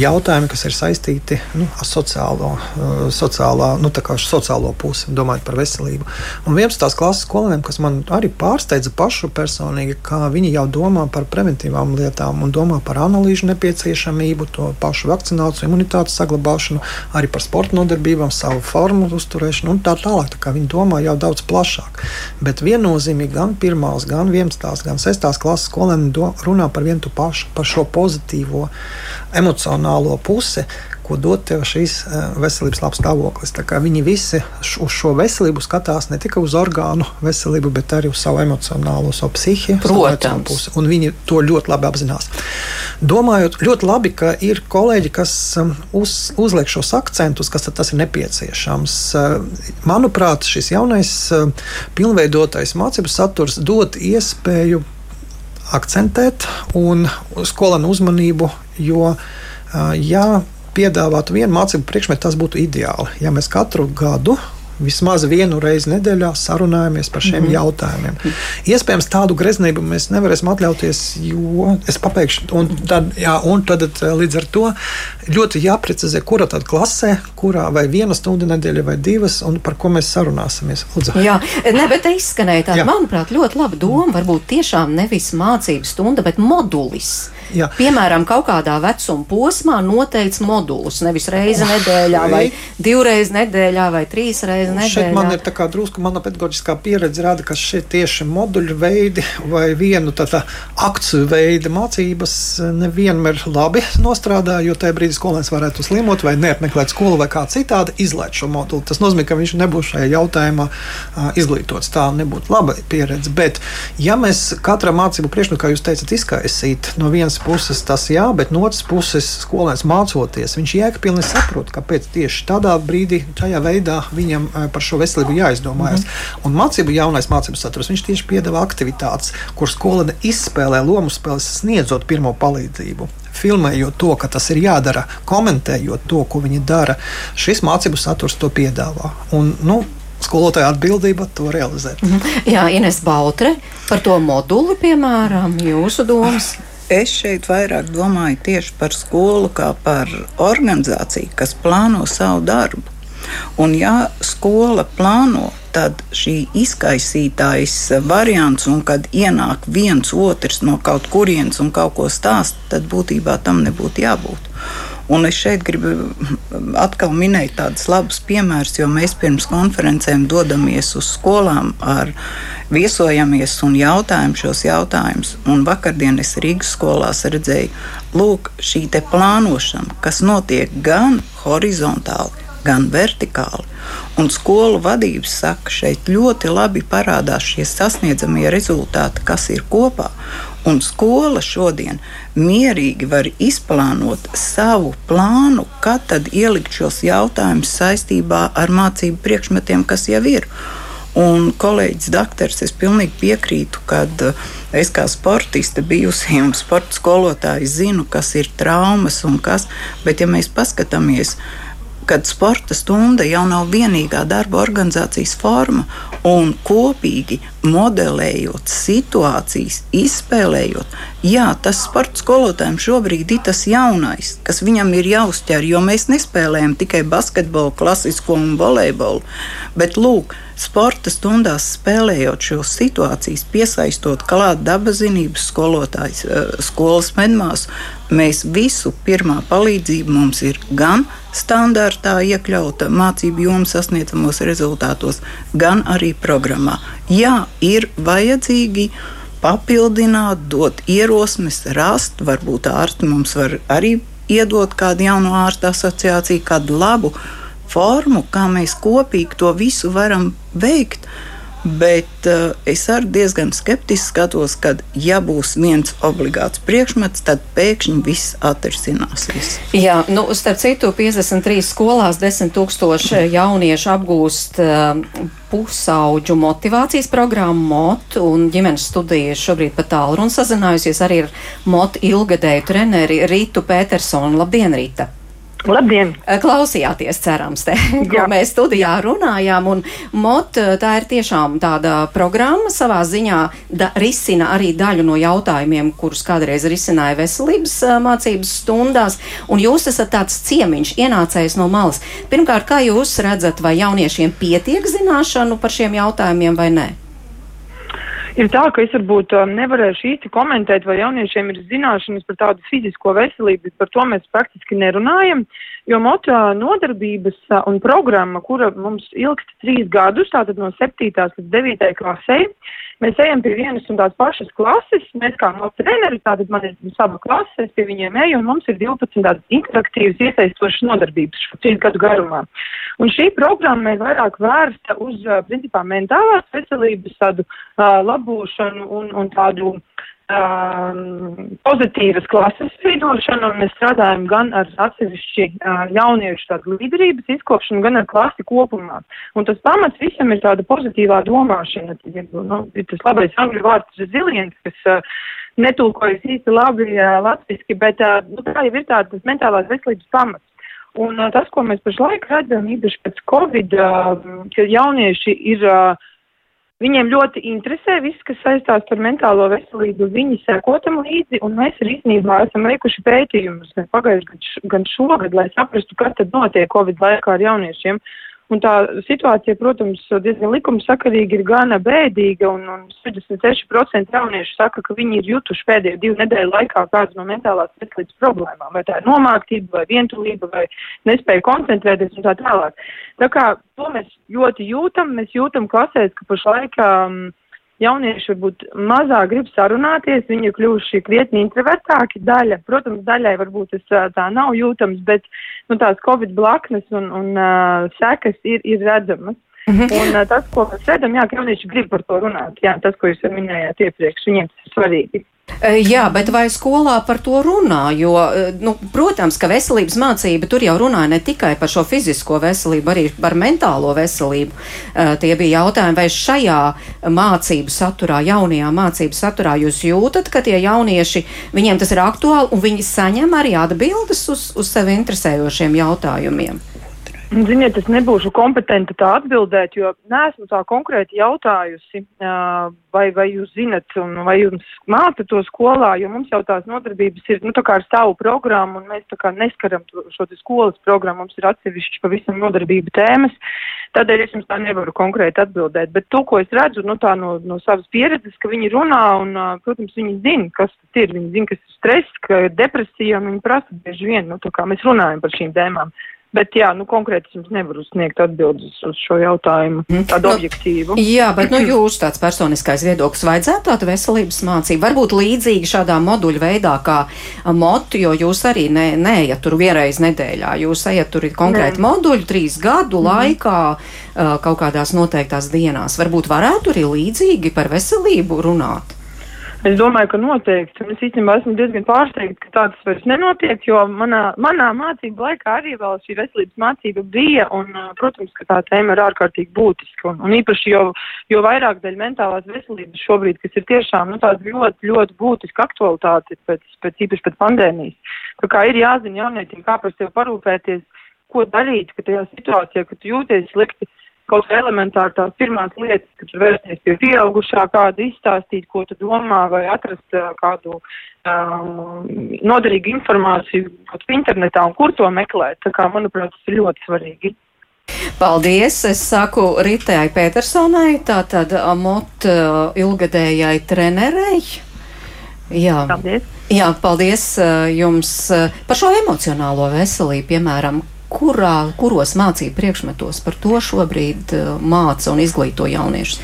jautājumi, kas ir saistīti nu, ar sociālo, uh, sociālā, nu, sociālo pusi, domājot par veselību. Un 11. klases skolēniem, kas man arī pārsteidza pašu personīgi, kā viņi jau domā par preventīvām lietām un domā par analīžu nepieciešamību, to pašu vakcināciju, imunitātes saglabāšanu, arī par sporta nodarbībām, savu formu formu uzturēšanu un tā tālāk. Tā viņi domā jau daudz plašāk. Bet viennozīmīgi gan pirmās, gan 11. gan 6. klases skolēni runā par vienu pašu, par šo pozitīvo emocionālo pusi, ko dod tev šīs eh, veselības labs stāvoklis. Viņi visi uz šo veselību skatās ne tikai uz orgānu veselību, bet arī uz savu emocionālo, savu psihi. Protams. Un viņi to ļoti labi apzinās. Domājot, ļoti labi, ka ir kolēģi, kas um, uz, uzliek šos akcentus, kas tas ir nepieciešams. Uh, manuprāt, šis jaunais uh, pilnveidotais mācību saturs dod iespēju akcentēt un skolēnu uzmanību, jo, uh, ja piedāvātu vienu mācību priekšmetu, tas būtu ideāli. Ja mēs katru gadu vismaz vienu reizi nedēļā sarunājamies par šiem mm -hmm. jautājumiem. Iespējams, tādu greznību mēs nevarēsim atļauties, jo es pabeigšu, un tad, jā, un tad eh, līdz ar to ļoti jāprecizē, kura tad klasē, kurā vai viena stunda nedēļa vai divas, un par ko mēs sarunāsimies. Lūdzu. Jā, ne, bet te izskanēja tāda, manuprāt, ļoti laba doma, varbūt tiešām nevis mācību stunda, bet modulis. Jā. Piemēram, kaut kādā vecuma posmā noteikts modulus. Nevis reizi nedēļā, vai divreiz nedēļā, vai trīs reizes nedēļā. Šeit man ir tā kā drusku mana pedagoģiskā pieredze rāda, ka šeit tieši moduļu veidi vai vienu tā, tā akciju veida mācības nevienmēr labi nostrādā, jo tajā brīdī skolēns varētu slimot vai neapmeklēt skolu vai kā citādi izlaiž šo moduli. Tas nozīmē, ka viņš nebūs šajā jautājumā izglītots. Tā nebūtu laba pieredze. Bet, ja mēs katrā mācību priekšmetu, kā jūs teicat, izkaisīt no vienas puses tas jā, bet no otras puses skolēns mācoties, viņš jēgpilni saprot, kāpēc tieši tādā brīdī, tajā veidā viņam par šo veselību jāizdomājas. Mm -hmm. Un mācību jaunais mācību saturs, viņš tieši piedāvā aktivitātes, kur skolēni izspēlē lomu spēles, sniedzot pirmo palīdzību filmējot to, ka tas ir jādara, komentējot to, ko viņi dara. Šis mācību saturs to piedāvā. Un, nu, skolotāja atbildība to realizēt. Mm -hmm. Jā, Ines Bautre par to moduli, piemēram, jūsu domas. Es šeit vairāk domāju tieši par skolu kā par organizāciju, kas plāno savu darbu. Un, ja skola plāno, tad šī izkaisītājs variants, un kad ienāk viens otrs no kaut kurienes un kaut ko stāst, tad būtībā tam nebūtu jābūt. Un es šeit gribu atkal minēt tādus labus piemērus, jo mēs pirms konferencēm dodamies uz skolām ar viesojamies un jautājam šos jautājumus. Un vakardien es Rīgas skolās redzēju, lūk, šī plānošana, kas notiek gan horizontāli, gan vertikāli. Un skolu vadības saka, šeit ļoti labi parādās šie sasniedzamie rezultāti, kas ir kopā. Un skola šodien mierīgi var izplānot savu plānu, kad tad ielikt šos jautājumus saistībā ar mācību priekšmetiem, kas jau ir. Un kolēģis Dakteris, es pilnīgi piekrītu, ka eh, es kā sportiste bijusi un sporta skolotāja zinu, kas ir traumas un kas, bet ja mēs paskatāmies, kad sporta stunda jau nav vienīgā darba organizācijas forma un kopīgi modelējot situācijas, izspēlējot, jā, tas sports skolotājiem šobrīd ir tas jaunais, kas viņam ir jāuztver, jo mēs nespēlējam tikai basketbolu, klasisko un volejbolu, bet lūk, sporta stundās spēlējot šo situācijas, piesaistot klāt dabazinības skolotājs, eh, skolas medmās, mēs visu pirmā palīdzību mums ir gan standartā iekļauta mācību jomas sasniedzamos rezultātos, gan arī programmā. Jā, ir vajadzīgi papildināt, dot ierosmes, rast. Varbūt ārsti mums var arī iedot kādu jaunu ārstu asociāciju, kādu labu formu, kā mēs kopīgi to visu varam veikt. Bet uh, es arī diezgan skeptiski skatos, ka, ja būs viens obligāts priekšmets, tad pēkšņi viss atrisināsies. Jā, nu, starp citu, 53 skolās 10 tūkstoši jauniešu apgūst uh, pusauģu motivācijas programmu MOT, un ģimenes studijas šobrīd pat tālruni sazinājusies arī ar MOT ilgadēju treneri Rītu Petersonu. Labdien, Rīta! Labdien! Klausījāties, cerams, te, ko Jā. mēs studijā runājām. Un MOT tā ir tiešām tāda programma savā ziņā, da, risina arī daļu no jautājumiem, kurus kādreiz risināja veselības mācības stundās. Un jūs esat tāds ciemiņš, ienācējs no malas. Pirmkārt, kā jūs redzat, vai jauniešiem pietiek zināšanu par šiem jautājumiem vai nē? Ir tā, ka es varbūt um, nevarēšu īsti komentēt, vai jauniešiem ir zināšanas par tādu fizisko veselību, par to mēs praktiski nerunājam, jo moto nodarbības un programma, kura mums ilgst trīs gadus, tātad no 7. līdz 9. klasē, mēs ejam pie vienas un tās pašas klases, mēs kā no treneri, tātad man ir sava klase, es pie viņiem eju, un mums ir 12 tādas interaktīvas iesaistošas nodarbības šo trīs gadu garumā. Un šī programma ir vairāk vērsta uz, principā, mentālās veselības tādu uh, labu apgūšanu un, un tādu pozitīvas klases veidošanu, un mēs strādājam gan ar atsevišķi uh, jauniešu tādu līderības izkopšanu, gan ar klasi kopumā. Un tas pamats visam ir tāda pozitīvā domāšana. Nu, ir tas labais angļu vārds ziliens, kas uh, netulkojas īsti labi latviski, bet nu, tā jau ir tāda tas mentālās veselības pamats. Un tas, ko mēs pašlaik redzam, īpaši pēc Covid, ka jaunieši ir uh, Viņiem ļoti interesē viss, kas saistās ar mentālo veselību. Viņi sekotam līdzi, un mēs arī īstenībā esam veikuši pētījumus gan pagājušajā, gan šogad, lai saprastu, kas tad notiek Covid laikā ar jauniešiem. Un tā situācija, protams, diezgan likumsakarīgi ir gana bēdīga, un, un 66% jauniešu saka, ka viņi ir jutuši pēdējo divu nedēļu laikā kādu no mentālās veselības problēmām, vai tā ir nomāktība, vai vientulība, vai nespēja koncentrēties un tā tālāk. Tā kā to mēs ļoti jūtam, mēs jūtam klasēs, ka pašlaik um, jaunieši varbūt mazāk grib sarunāties, viņi ir kļuvuši krietni introvertāki. Daļa, protams, daļai varbūt tas tā nav jūtams, bet nu, tās covid blaknes un, un uh, sekas ir, ir redzamas. -hmm. Un uh, tas, ko mēs redzam, jā, ka jaunieši grib par to runāt, jā, tas, ko jūs minējāt iepriekš, viņiem tas ir svarīgi. Jā, bet vai skolā par to runā? Jo, nu, protams, ka veselības mācība tur jau runāja ne tikai par šo fizisko veselību, arī par mentālo veselību. Tie bija jautājumi, vai šajā mācību saturā, jaunajā mācību saturā jūs jūtat, ka tie jaunieši, viņiem tas ir aktuāli un viņi saņem arī atbildes uz, uz sevi interesējošiem jautājumiem? Ziniet, es nebūšu kompetenta tā atbildēt, jo neesmu tā konkrēti jautājusi, vai, vai jūs zinat, un vai jums māca to skolā, jo mums jau tās nodarbības ir, nu, tā kā ar savu programmu, un mēs tā kā neskaram to, šo te skolas programmu, mums ir atsevišķi pavisam nodarbība tēmas, tādēļ es jums tā nevaru konkrēti atbildēt, bet to, ko es redzu, nu, tā no, no savas pieredzes, ka viņi runā, un, protams, viņi zina, kas tas ir, viņi zina, kas ir stress, ka ir depresija, un viņi prasa bieži vien, nu, tā kā mēs runājam par šīm tēmām. Bet, jā, nu, konkrēti es jums nevaru sniegt atbildes uz šo jautājumu, mhm. tādu nu, objektīvu. Jā, bet, nu, jūs tāds personiskais viedoklis vajadzētu tādu veselības mācību, varbūt līdzīgi šādā moduļu veidā kā motu, jo jūs arī ne, neejat tur vienreiz nedēļā, jūs ejat tur konkrēti ne. moduļu trīs gadu mm. laikā kaut kādās noteiktās dienās. Varbūt varētu arī līdzīgi par veselību runāt. Es domāju, ka noteikti. Es īstenībā esmu diezgan pārsteigts, ka tāds vairs nenotiek, jo manā, manā mācību laikā arī vēl šī veselības mācība bija, un, protams, ka tā tēma ir ārkārtīgi būtiska, un, un īpaši jo, jo vairāk daļa mentālās veselības šobrīd, kas ir tiešām, nu, tāda ļoti, ļoti būtiska aktualitāte pēc, pēc īpaši pēc pandēmijas. Tā kā ir jāzina jaunietiem, kā par sevi parūpēties, ko darīt, ka tajā situācijā, kad jūties slikti, kaut kā elementāri tās pirmās lietas, kad vērsties pie pieaugušā, kādu izstāstīt, ko tu domā, vai atrast kādu um, noderīgu informāciju kaut internetā un kur to meklēt. Tā kā, manuprāt, tas ir ļoti svarīgi. Paldies! Es saku Ritējai Petersonai, tātad amot ilgadējai trenerei. Jā. Paldies! Jā, paldies jums par šo emocionālo veselību, piemēram, kurā, kuros mācību priekšmetos par to šobrīd uh, māca un izglīto jauniešus?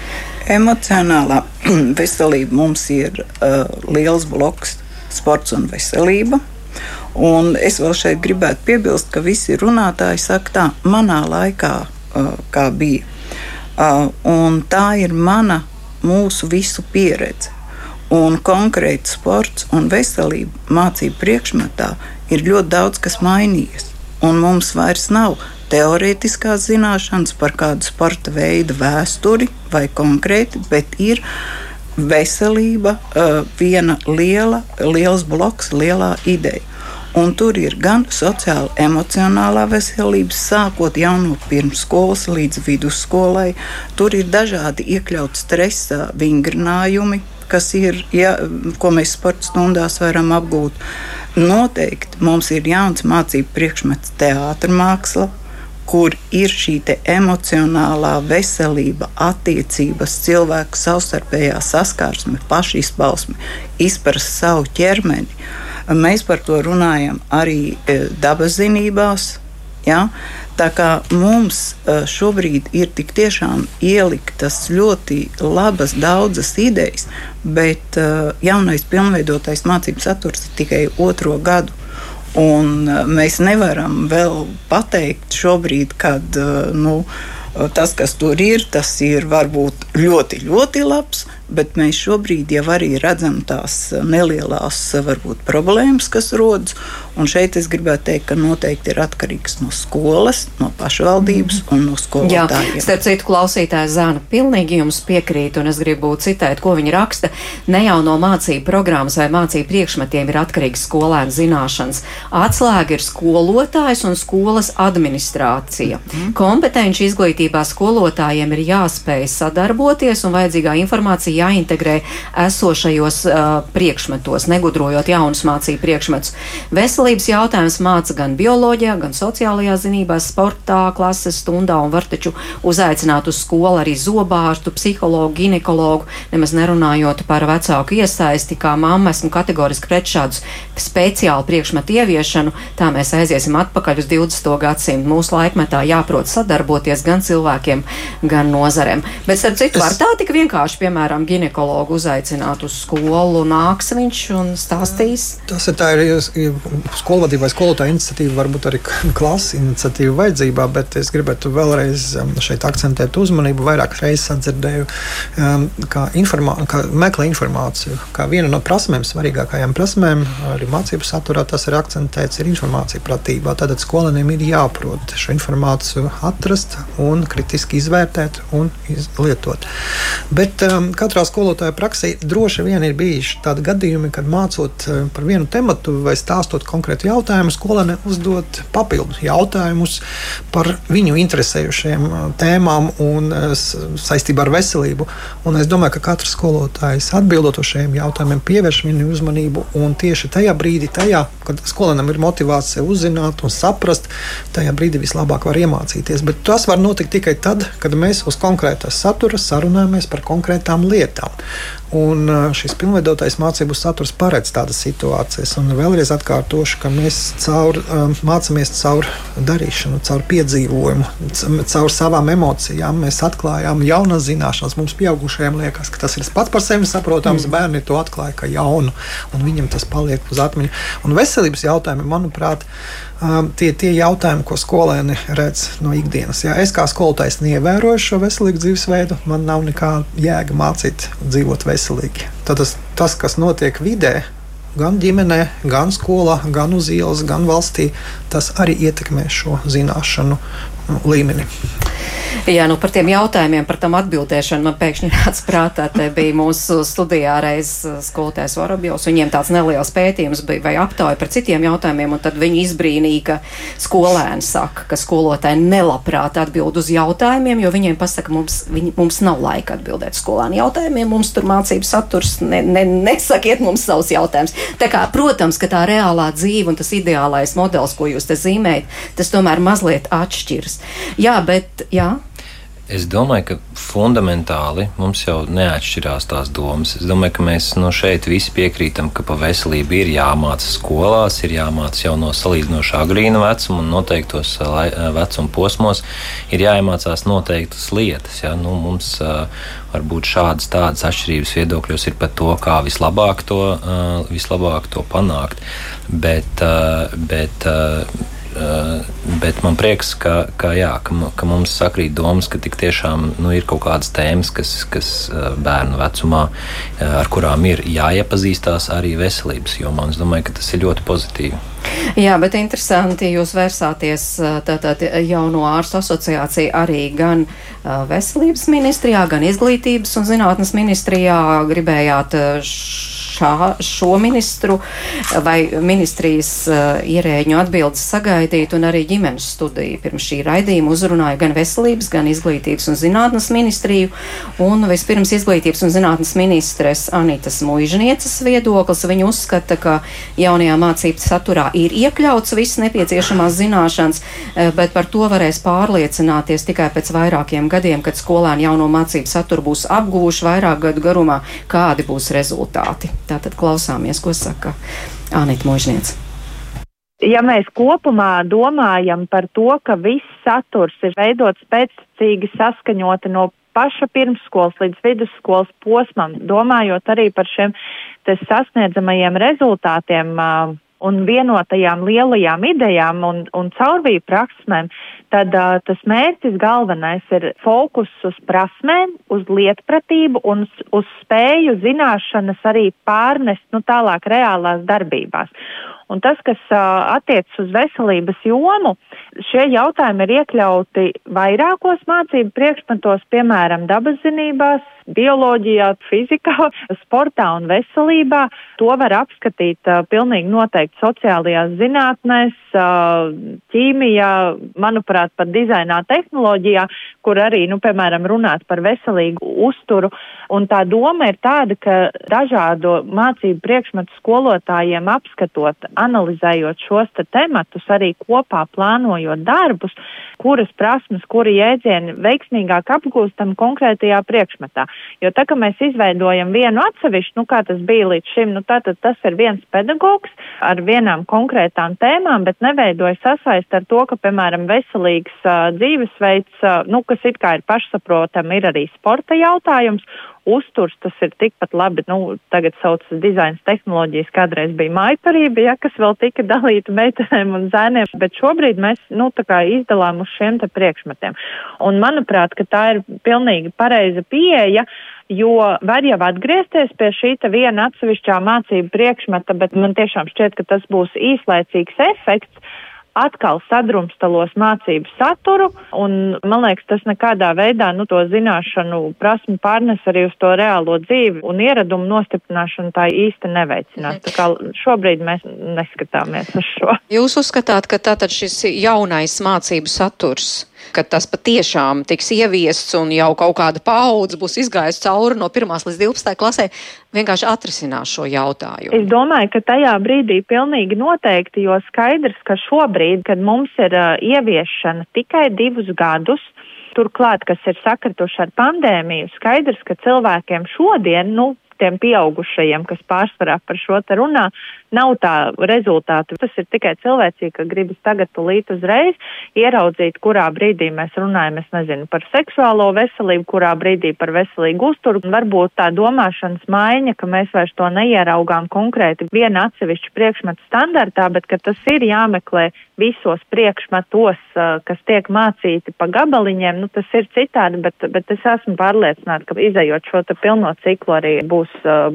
Emocionālā veselība mums ir uh, liels bloks sports un veselība. Un es vēl šeit gribētu piebilst, ka visi runātāji saka, tā manā laikā, uh, kā bija. Un tā ir mana, mūsu visu pieredze. Un konkrēti sports un veselība mācību priekšmetā ir ļoti daudz kas mainījies. Un mums vairs nav teorētiskās zināšanas par kādu sporta veidu vēsturi vai konkrēti, bet ir veselība, viena liela, liels bloks, lielā ideja. Un tur ir gan sociāla, emocionālā veselība, sākot jau no pirmsskolas līdz vidusskolai. Tur ir dažādi iekļauti stresa vingrinājumi, kas ir, ja, ko mēs sporta stundās varam apgūt. Noteikti mums ir jauns mācību priekšmets teātris kur ir šī emocionālā veselība, attiecības, cilvēku savstarpējā saskarsme, pašizpausme, izprast savu ķermeni. Mēs par to runājam arī e, dabas zinībās. Ja? Tā kā mums e, šobrīd ir tik tiešām ieliktas ļoti labas, daudzas idejas, bet e, jaunais pilnveidotais mācību saturs ir tikai otro gadu. Un mēs nevaram vēl pateikt šobrīd, kad nu, tas, kas tur ir, tas ir varbūt ļoti, ļoti labs, bet mēs šobrīd jau arī redzam tās nelielās varbūt, problēmas, kas rodas. Un šeit es gribētu teikt, ka noteikti ir atkarīgs no skolas, no pašvaldības mm. un no skolotājiem. Jā, starp citu, klausītājs Zāna pilnīgi jums piekrīt, un es gribu citēt, ko viņa raksta. Ne jau no mācību programmas vai mācību priekšmetiem ir atkarīgs skolēnu zināšanas. Atslēga ir skolotājs un skolas administrācija. Mm. Kompetenci izglītībā skolotājiem ir jāspēj sadarboties un vajadzīgā informācija jāintegrē esošajos uh, priekšmetos, negudrojot jaunus mācību priekšmetus. Veselības jautājums māca gan bioloģijā, gan sociālajā zinībās, sportā, klases stundā un var taču uzaicināt uz skolu arī zobārstu, psihologu, ginekologu, nemaz nerunājot par vecāku iesaisti, kā mamma esmu kategoriski pret šādu speciālu priekšmetu ieviešanu, tā mēs aiziesim atpakaļ uz 20. gadsimtu. Mūsu laikmetā jāprot sadarboties gan cilvēkiem, gan nozarēm. Bet, starp citu, es... var tā tik vienkārši, piemēram, ginekologu uzaicināt uz skolu, nāks viņš un stāstīs. Tas ir tā ir skolvadība vai skolotāja iniciatīva, varbūt arī klases iniciatīva vajadzībā, bet es gribētu vēlreiz um, šeit akcentēt uzmanību. Vairākas reizes atdzirdēju, um, kā, informā, kā meklē informāciju, kā viena no prasmēm, svarīgākajām prasmēm, arī mācību saturā tas ir akcentēts, ir informācija pratībā. Tātad skolēniem ir jāprot šo informāciju atrast un kritiski izvērtēt un izlietot. Bet um, katrā skolotāja praksē droši vien ir bijuši tādi gadījumi, kad mācot uh, par vienu tematu vai stāstot konkrētu jautājumu, skolēni uzdod papildus jautājumus par viņu interesējušiem uh, tēmām un uh, saistībā ar veselību. Un es domāju, ka katrs skolotājs atbildot uz šiem jautājumiem pievērš viņu uzmanību un tieši tajā brīdī, tajā, kad skolēnam ir motivācija uzzināt un saprast, tajā brīdī vislabāk var iemācīties. Bet tas var notikt tikai tad, kad mēs uz konkrētā satura sarunājamies par konkrētām lietām. e tal. Un šis pilnveidotais mācību saturs paredz tādas situācijas. Un vēlreiz atkārtošu, ka mēs caur, mācāmies caur darīšanu, caur piedzīvojumu, caur savām emocijām. Mēs atklājām jaunas zināšanas. Mums, pieaugušajiem, liekas, ka tas ir pats par sevi saprotams. Mm. Bērni to atklāja kā jaunu, un viņam tas paliek uz atmiņu. Un veselības jautājumi, manuprāt, tie, tie jautājumi, ko skolēni redz no ikdienas. Ja es kā skolotājs neievēroju šo veselīgu dzīvesveidu, man nav nekāda jēga mācīt dzīvot veselīgi veselīgi. Tad tas, tas kas notiek vidē, gan ģimenē, gan skolā, gan uz ielas, gan valstī, tas arī ietekmē šo zināšanu līmeni. Jā, nu par tiem jautājumiem, par tam atbildēšanu man pēkšņi nāca prātā. Te bija mūsu studijā reiz uh, skolotājs Vorobjovs. Viņiem tāds neliels pētījums bija vai aptauja par citiem jautājumiem, un tad viņi izbrīnīja, ka skolēni saka, ka skolotāji nelabprāt atbild uz jautājumiem, jo viņiem pasaka, mums, viņi, mums nav laika atbildēt skolēnu jautājumiem, mums tur mācību saturs, ne, ne, nesakiet mums savus jautājumus. Tā kā, protams, ka tā reālā dzīve un tas ideālais modelis, ko jūs te zīmējat, tas tomēr mazliet atšķiras. Jā, bet, jā. Es domāju, ka fundamentāli mums jau neatšķirās tās domas. Es domāju, ka mēs no šeit visi piekrītam, ka par veselību ir jāmāca skolās, ir jāmāca jau no salīdzinoši agrīna vecuma un noteiktos uh, uh, vecuma posmos ir jāiemācās noteiktas lietas. Ja? Nu, mums uh, var būt šādas tādas atšķirības viedokļos ir par to, kā vislabāk to, vislabāk to panākt. Bet, bet Bet man prieks, ka, ka, jā, ka, ka mums sakrīt domas, ka tik tiešām nu, ir kaut kādas tēmas, kas, kas bērnu vecumā, ar kurām ir jāiepazīstās arī veselības jomā. Es domāju, ka tas ir ļoti pozitīvi. Jā, bet interesanti, jūs vērsāties tātad jauno ārstu asociāciju arī gan veselības ministrijā, gan izglītības un zinātnes ministrijā gribējāt šā, šo ministru vai ministrijas uh, ierēģņu atbildes sagaidīt, un arī ģimenes studiju pirms šī raidījuma uzrunāja gan veselības, gan izglītības un zinātnes ministriju, un vispirms izglītības un zinātnes ministres Anitas Muižnieces viedoklis. Viņa uzskata, ka jaunajā mācību saturā ir iekļauts viss nepieciešamās zināšanas, uh, bet par to varēs pārliecināties tikai pēc vairākiem gadiem, kad skolēni jauno mācību saturu būs apguvuši vairāk gadu garumā, kādi būs rezultāti. Tātad klausāmies, ko saka Anita Možniec. Ja mēs kopumā domājam par to, ka viss saturs ir veidots pēctecīgi saskaņoti no paša pirmsskolas līdz vidusskolas posmam, domājot arī par šiem sasniedzamajiem rezultātiem, un vienotajām lielajām idejām un, un caurvīju praksmēm, tad uh, tas mērķis galvenais ir fokus uz prasmēm, uz lietpratību un uz, uz spēju zināšanas arī pārnest nu, tālāk reālās darbībās. Un tas, kas attiecas uz veselības jomu, šie jautājumi ir iekļauti vairākos mācību priekšmetos, piemēram, dabaszinībās, bioloģijā, fizikā, sportā un veselībā. To var apskatīt pilnīgi noteikti sociālajās zinātnēs, ķīmijā, manuprāt, pat dizainā tehnoloģijā, kur arī, nu, piemēram, runāt par veselīgu uzturu. Un tā doma ir tāda, ka dažādo mācību priekšmetu skolotājiem apskatot, analizējot šos te tematus, arī kopā plānojot darbus, kuras prasmes, kuri jēdzieni veiksmīgāk apgūstam konkrētajā priekšmetā. Jo tā, ka mēs izveidojam vienu atsevišķu, nu kā tas bija līdz šim, nu tātad tas ir viens pedagogs ar vienām konkrētām tēmām, bet neveidoja sasaist ar to, ka, piemēram, veselīgs uh, dzīvesveids, uh, nu, kas it kā ir pašsaprotam, ir arī sporta jautājums uzturs, tas ir tikpat labi, nu, tagad saucas dizains tehnoloģijas, kādreiz bija maiparība, ja, kas vēl tika dalīta meitenēm un zēniem, bet šobrīd mēs, nu, tā kā izdalām uz šiem te priekšmetiem. Un manuprāt, ka tā ir pilnīgi pareiza pieeja, jo var jau atgriezties pie šī viena atsevišķā mācību priekšmeta, bet man tiešām šķiet, ka tas būs īslaicīgs efekts atkal sadrumstalos mācību saturu, un man liekas, tas nekādā veidā nu, to zināšanu prasmu pārnes arī uz to reālo dzīvi, un ieradumu nostiprināšanu tā īsti neveicinās. Tā kā šobrīd mēs neskatāmies uz šo. Jūs uzskatāt, ka tātad šis jaunais mācību saturs ka tas patiešām tiks ieviests un jau kaut kāda paudze būs izgājusi cauri no 1 līdz 12 klasē, vienkārši atrisinās šo jautājumu. Es domāju, ka tajā brīdī pilnīgi noteikti, jo skaidrs, ka šobrīd, kad mums ir uh, ieviešana tikai divus gadus, turklāt, kas ir sakrituši ar pandēmiju, skaidrs, ka cilvēkiem šodien, nu, tiem pieaugušajiem, kas pārsvarā par šo te runā, nav tā rezultāta. Tas ir tikai cilvēcīgi, ka gribas tagad tulīt uzreiz ieraudzīt, kurā brīdī mēs runājam, es nezinu, par seksuālo veselību, kurā brīdī par veselīgu uzturu. Varbūt tā domāšanas maiņa, ka mēs vairs to neieraugām konkrēti viena atsevišķa priekšmeta standartā, bet ka tas ir jāmeklē visos priekšmetos, kas tiek mācīti pa gabaliņiem, nu tas ir citādi, bet, bet es esmu pārliecināta, ka izējot šo te pilno ciklu arī būs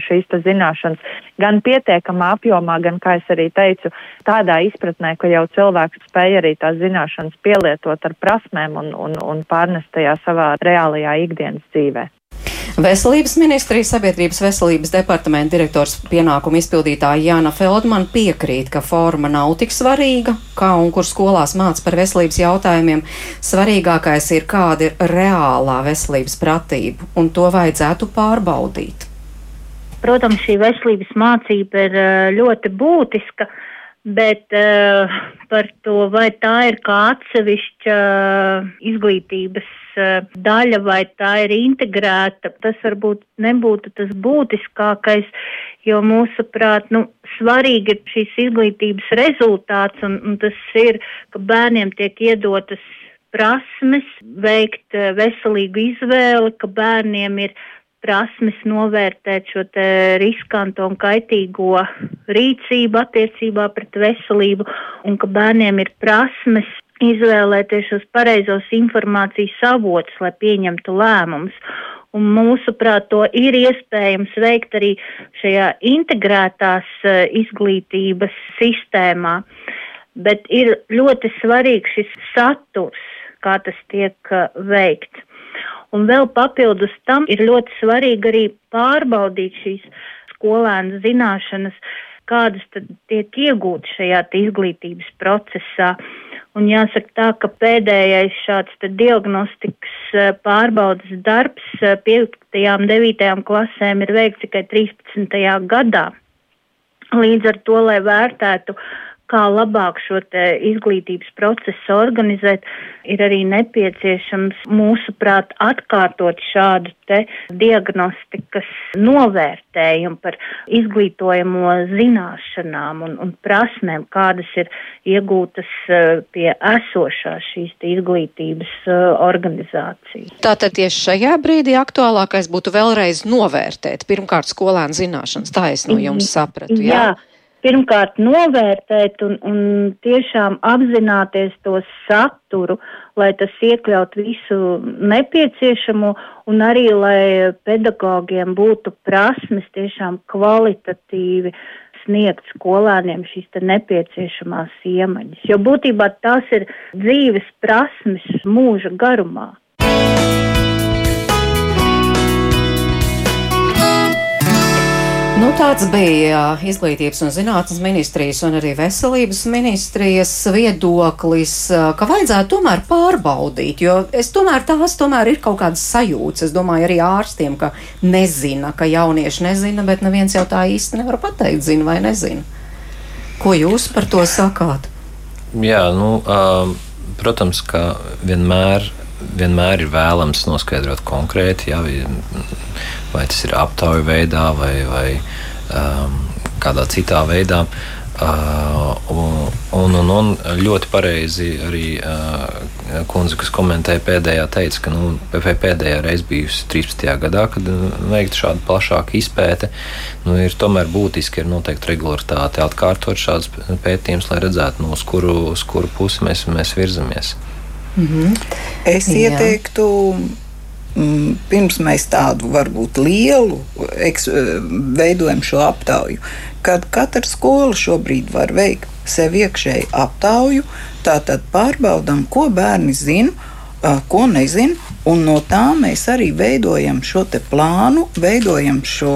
šīs te zināšanas gan pietiekamā apjomā, gan, kā es arī teicu, tādā izpratnē, ka jau cilvēks spēj arī tās zināšanas pielietot ar prasmēm un, un, un pārnest tajā savā reālajā ikdienas dzīvē. Veselības ministrijas sabiedrības veselības departamenta direktors pienākumu izpildītāja Jāna Feldman piekrīt, ka forma nav tik svarīga, kā un kur skolās māca par veselības jautājumiem. Svarīgākais ir, kāda ir reālā veselības pratība, un to vajadzētu pārbaudīt. Protams, šī veselības mācība ir eh, ļoti būtiska, bet uh, par to, vai tā ir kā atsevišķa uh, izglītības uh, daļa, vai tā ir integrēta, tas varbūt nebūtu tas būtiskākais, jo mūsuprāt, nu, svarīgi ir šīs izglītības rezultāts, un, un tas ir, ka bērniem tiek iedotas prasmes veikt veselīgu izvēli, ka bērniem ir prasmes novērtēt šo riskanto un kaitīgo rīcību attiecībā pret veselību, un ka bērniem ir prasmes izvēlēties šos pareizos informācijas avotus, lai pieņemtu lēmumus. Un mūsuprāt, to ir iespējams veikt arī šajā integrētās uh, izglītības sistēmā. Bet ir ļoti svarīgs šis saturs, kā tas tiek uh, veikts. Un vēl papildus tam ir ļoti svarīgi arī pārbaudīt šīs skolēnu zināšanas, kādas tad tiek iegūtas šajā izglītības procesā. Un jāsaka tā, ka pēdējais šāds diagnostikas pārbaudas darbs 5. un 9. klasēm ir veikts tikai 13. gadā. Līdz ar to, lai vērtētu kā labāk šo izglītības procesu organizēt, ir arī nepieciešams mūsuprāt atkārtot šādu te diagnostikas novērtējumu par izglītojamo zināšanām un, un prasmēm, kādas ir iegūtas eh, pie esošās šīs izglītības eh, organizācijas. Tātad tieši šajā brīdī aktuālākais būtu vēlreiz novērtēt pirmkārt skolēnu zināšanas. Tā es no jums sapratu. Jā. jā pirmkārt novērtēt un, un tiešām apzināties to saturu, lai tas iekļaut visu nepieciešamo un arī, lai pedagogiem būtu prasmes tiešām kvalitatīvi sniegt skolēniem šīs nepieciešamās iemaņas. Jo būtībā tās ir dzīves prasmes mūža garumā. Nu, tāds bija izglītības un zinātnes ministrijas un arī veselības ministrijas viedoklis, ka vajadzētu tomēr pārbaudīt, jo es tomēr tās tomēr ir kaut kādas sajūtas. Es domāju arī ārstiem, ka nezina, ka jaunieši nezina, bet neviens jau tā īsti nevar pateikt, zina vai nezina. Ko jūs par to sakāt? Jā, nu, um, protams, ka vienmēr vienmēr ir vēlams noskaidrot konkrēti, jā, vai tas ir aptauju veidā vai, vai um, kādā citā veidā. Uh, un, un, un, ļoti pareizi arī uh, kundze, kas komentēja pēdējā, teica, ka nu, pēdējā reize bijusi 13. gadā, kad uh, veikta šāda plašāka izpēte. Nu, ir tomēr būtiski ir noteikti regularitāte atkārtot šādas pētījumus, lai redzētu, nu, uz, kuru, uz kuru pusi mēs, mēs virzamies. Mm -hmm. Es Jā. ieteiktu. Mm, pirms mēs tādu varbūt lielu eks, eh, veidojam šo aptauju, kad katra skola šobrīd var veikt sev iekšēji aptauju, tātad pārbaudām, ko bērni zina, ko nezina, Un no tā mēs arī veidojam šo plānu, veidojam šo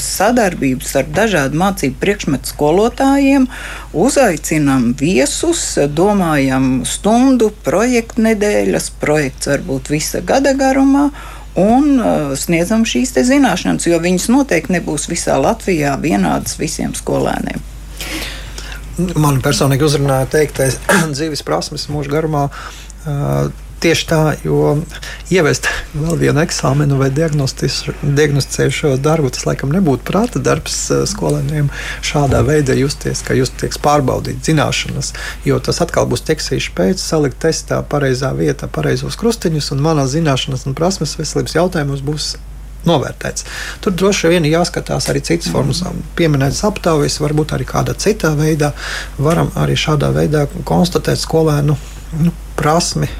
sadarbību ar dažādu mācību priekšmetu skolotājiem, uzaicinām viesus, domājam stundu, projektu nedēļas, projekts varbūt visa gada garumā. Un sniedzam šīs zināšanas, jo viņas noteikti nebūs visā Latvijā vienādas visiem skolēniem. Man personīgi uzrunāja teiktais dzīves prasmes mūža garumā. Uh, Tieši tā, jo ievest vēl vienu eksāmenu vai diagnosticējušo darbu, tas laikam nebūtu prāta darbs eh, skolēniem šādā veidā justies, ka jūs tiek pārbaudīt zināšanas, jo tas atkal būs tekstīši pēc, salikt testā pareizā vietā, pareizos krustiņus, un manā zināšanas un prasmes veselības jautājumos būs novērtēts. Tur droši vien jāskatās arī citas formas, pieminētas aptaujas, varbūt arī kādā citā veidā. Varam arī šādā veidā konstatēt skolēnu nu, prasmi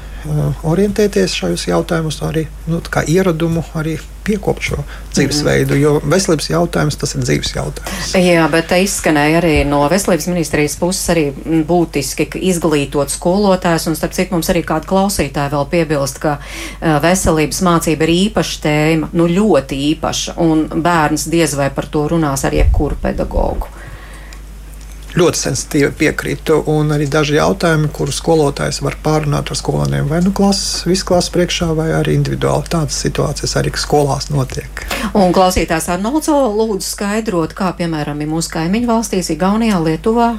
orientēties šajos jautājumos, arī nu, ieradumu, arī piekopt šo dzīvesveidu, jo veselības jautājums tas ir dzīves jautājums. Jā, bet te izskanēja arī no veselības ministrijas puses arī būtiski izglītot skolotājs, un starp citu mums arī kāda klausītāja vēl piebilst, ka uh, veselības mācība ir īpaša tēma, nu ļoti īpaša, un bērns diez vai par to runās ar jebkuru pedagogu ļoti sensitīvi piekrītu. Un arī daži jautājumi, kurus skolotājs var pārunāt ar skolēniem, vai nu klases, visu klases priekšā, vai arī individuāli. Tādas situācijas arī skolās notiek. Un klausītājs Arnolds lūdzu skaidrot, kā piemēram ir mūsu kaimiņu valstīs, Igaunijā, Lietuvā.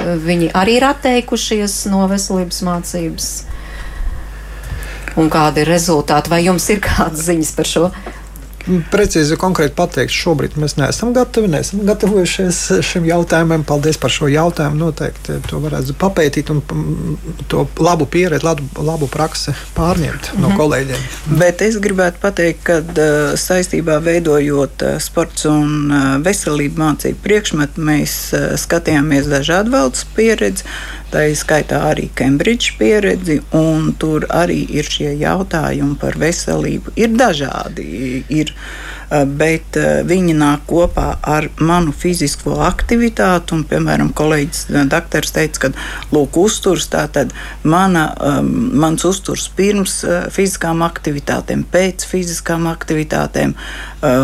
Viņi arī ir atteikušies no veselības mācības. Un kādi ir rezultāti? Vai jums ir kādas ziņas par šo? Precīzi, konkrēti pateikt, šobrīd mēs neesam gatavi, neesam gatavojušies šim jautājumam. Paldies par šo jautājumu. Noteikti to varētu papētīt un to labu pieredzi, labu, labu praksi pārņemt no mhm. kolēģiem. Bet es gribētu pateikt, ka saistībā veidojot sports un veselību mācību priekšmetu, mēs skatījāmies dažādu valsts pieredzi. Tā ir skaitā arī Cambridge pieredzi, un tur arī ir šie jautājumi par veselību. Ir dažādi. Ir, Eh, bet eh, viņi nāk kopā ar manu fizisko aktivitāti. Un, piemēram, kolēģis eh, Dārts teica, ka lūk, uzturs tātad mana, mans uzturs pirms fiziskām aktivitātēm, pēc fiziskām aktivitātēm,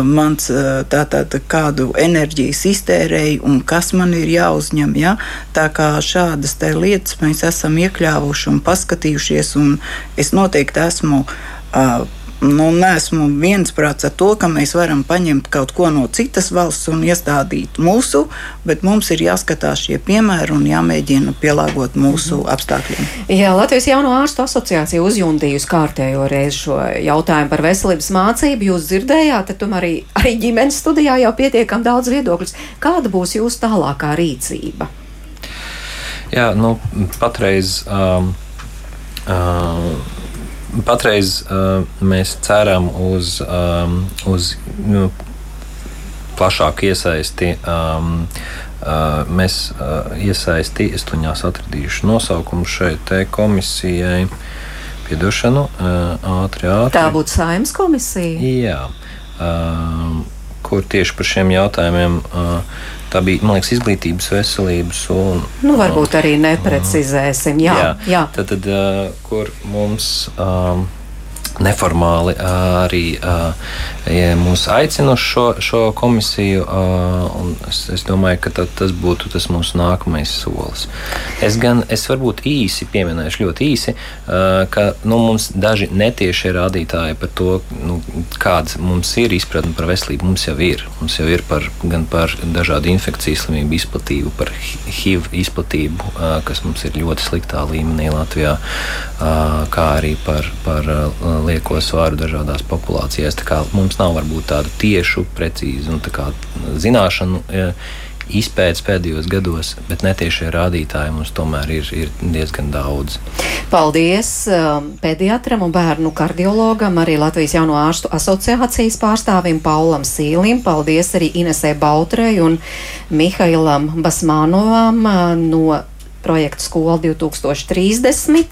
mans tātad kādu enerģijas iztērēju un kas man ir jāuzņem. Ja? Tā kā šādas lietas mēs esam iekļāvuši un paskatījušies, un es noteikti esmu uh, nu, neesmu viensprāts ar to, ka mēs varam paņemt kaut ko no citas valsts un iestādīt mūsu, bet mums ir jāskatās šie piemēri un jāmēģina pielāgot mūsu mhm. apstākļiem. Jā, Latvijas Jauno ārstu asociācija uzjundījusi kārtējo reizi šo jautājumu par veselības mācību. Jūs dzirdējāt, tad tomēr arī, arī ģimenes studijā jau pietiekam daudz viedokļus. Kāda būs jūsu tālākā rīcība? Jā, nu, patreiz. Um, uh, patreiz uh, mēs ceram uz, um, uz nu, plašāku iesaisti. Um, uh, mēs uh, iesaistīsim, es tuņās atradīšu nosaukumu šeit komisijai. Piedošanu, uh, ātri, ātri. Tā būtu saimnes komisija. Jā, uh, kur tieši par šiem jautājumiem Tā bija liekas, izglītības, veselības un. Nu, varbūt arī neprecizēsim. Jā, jā. jā. Tad, tad, kur mums. Um, neformāli arī ja mūs aicina uz šo, šo komisiju. Es, es domāju, ka tas būtu tas mūsu nākamais solis. Es gan es varbūt īsi pieminēšu, ļoti īsi, ka nu, mums daži netiešie rādītāji par to, nu, kāda mums ir izpratne par veselību. Mums jau ir. Mums jau ir par, gan par dažādu infekciju slimību izplatību, par HIV izplatību, kas mums ir ļoti sliktā līmenī Latvijā, kā arī par, par lieko svaru dažādās populācijās. Mums nav varbūt tādu tiešu, precīzu un kā, zināšanu. Ja, izpētes pēdējos gados, bet netiešie rādītāji mums tomēr ir, ir diezgan daudz. Paldies um, pediatram un bērnu kardiologam, arī Latvijas jauno ārstu asociācijas pārstāvim Paulam Sīlim. Paldies arī Inesē Bautrei un Mihailam Basmanovam uh, no projekta Skola 2030.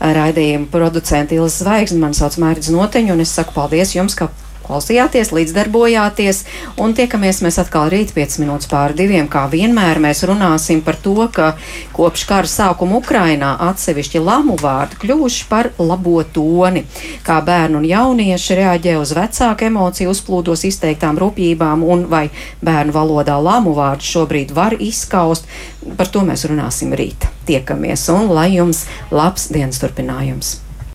Raidījuma producenta Ilza Zvaigzne, man sauc Mērķis Noteņu, un es saku paldies jums, ka klausījāties, līdzdarbojāties, un tiekamies mēs atkal rīt 5 minūtes pāri diviem. Kā vienmēr mēs runāsim par to, ka kopš kara sākuma Ukrainā atsevišķi lamu vārdi kļuvuši par labo toni, kā bērni un jaunieši reaģē uz vecāku emociju uzplūdos izteiktām rūpībām, un vai bērnu valodā lamu vārdu šobrīd var izskaust. Par to mēs runāsim rīt. Tiekamies, un lai jums labs dienas turpinājums!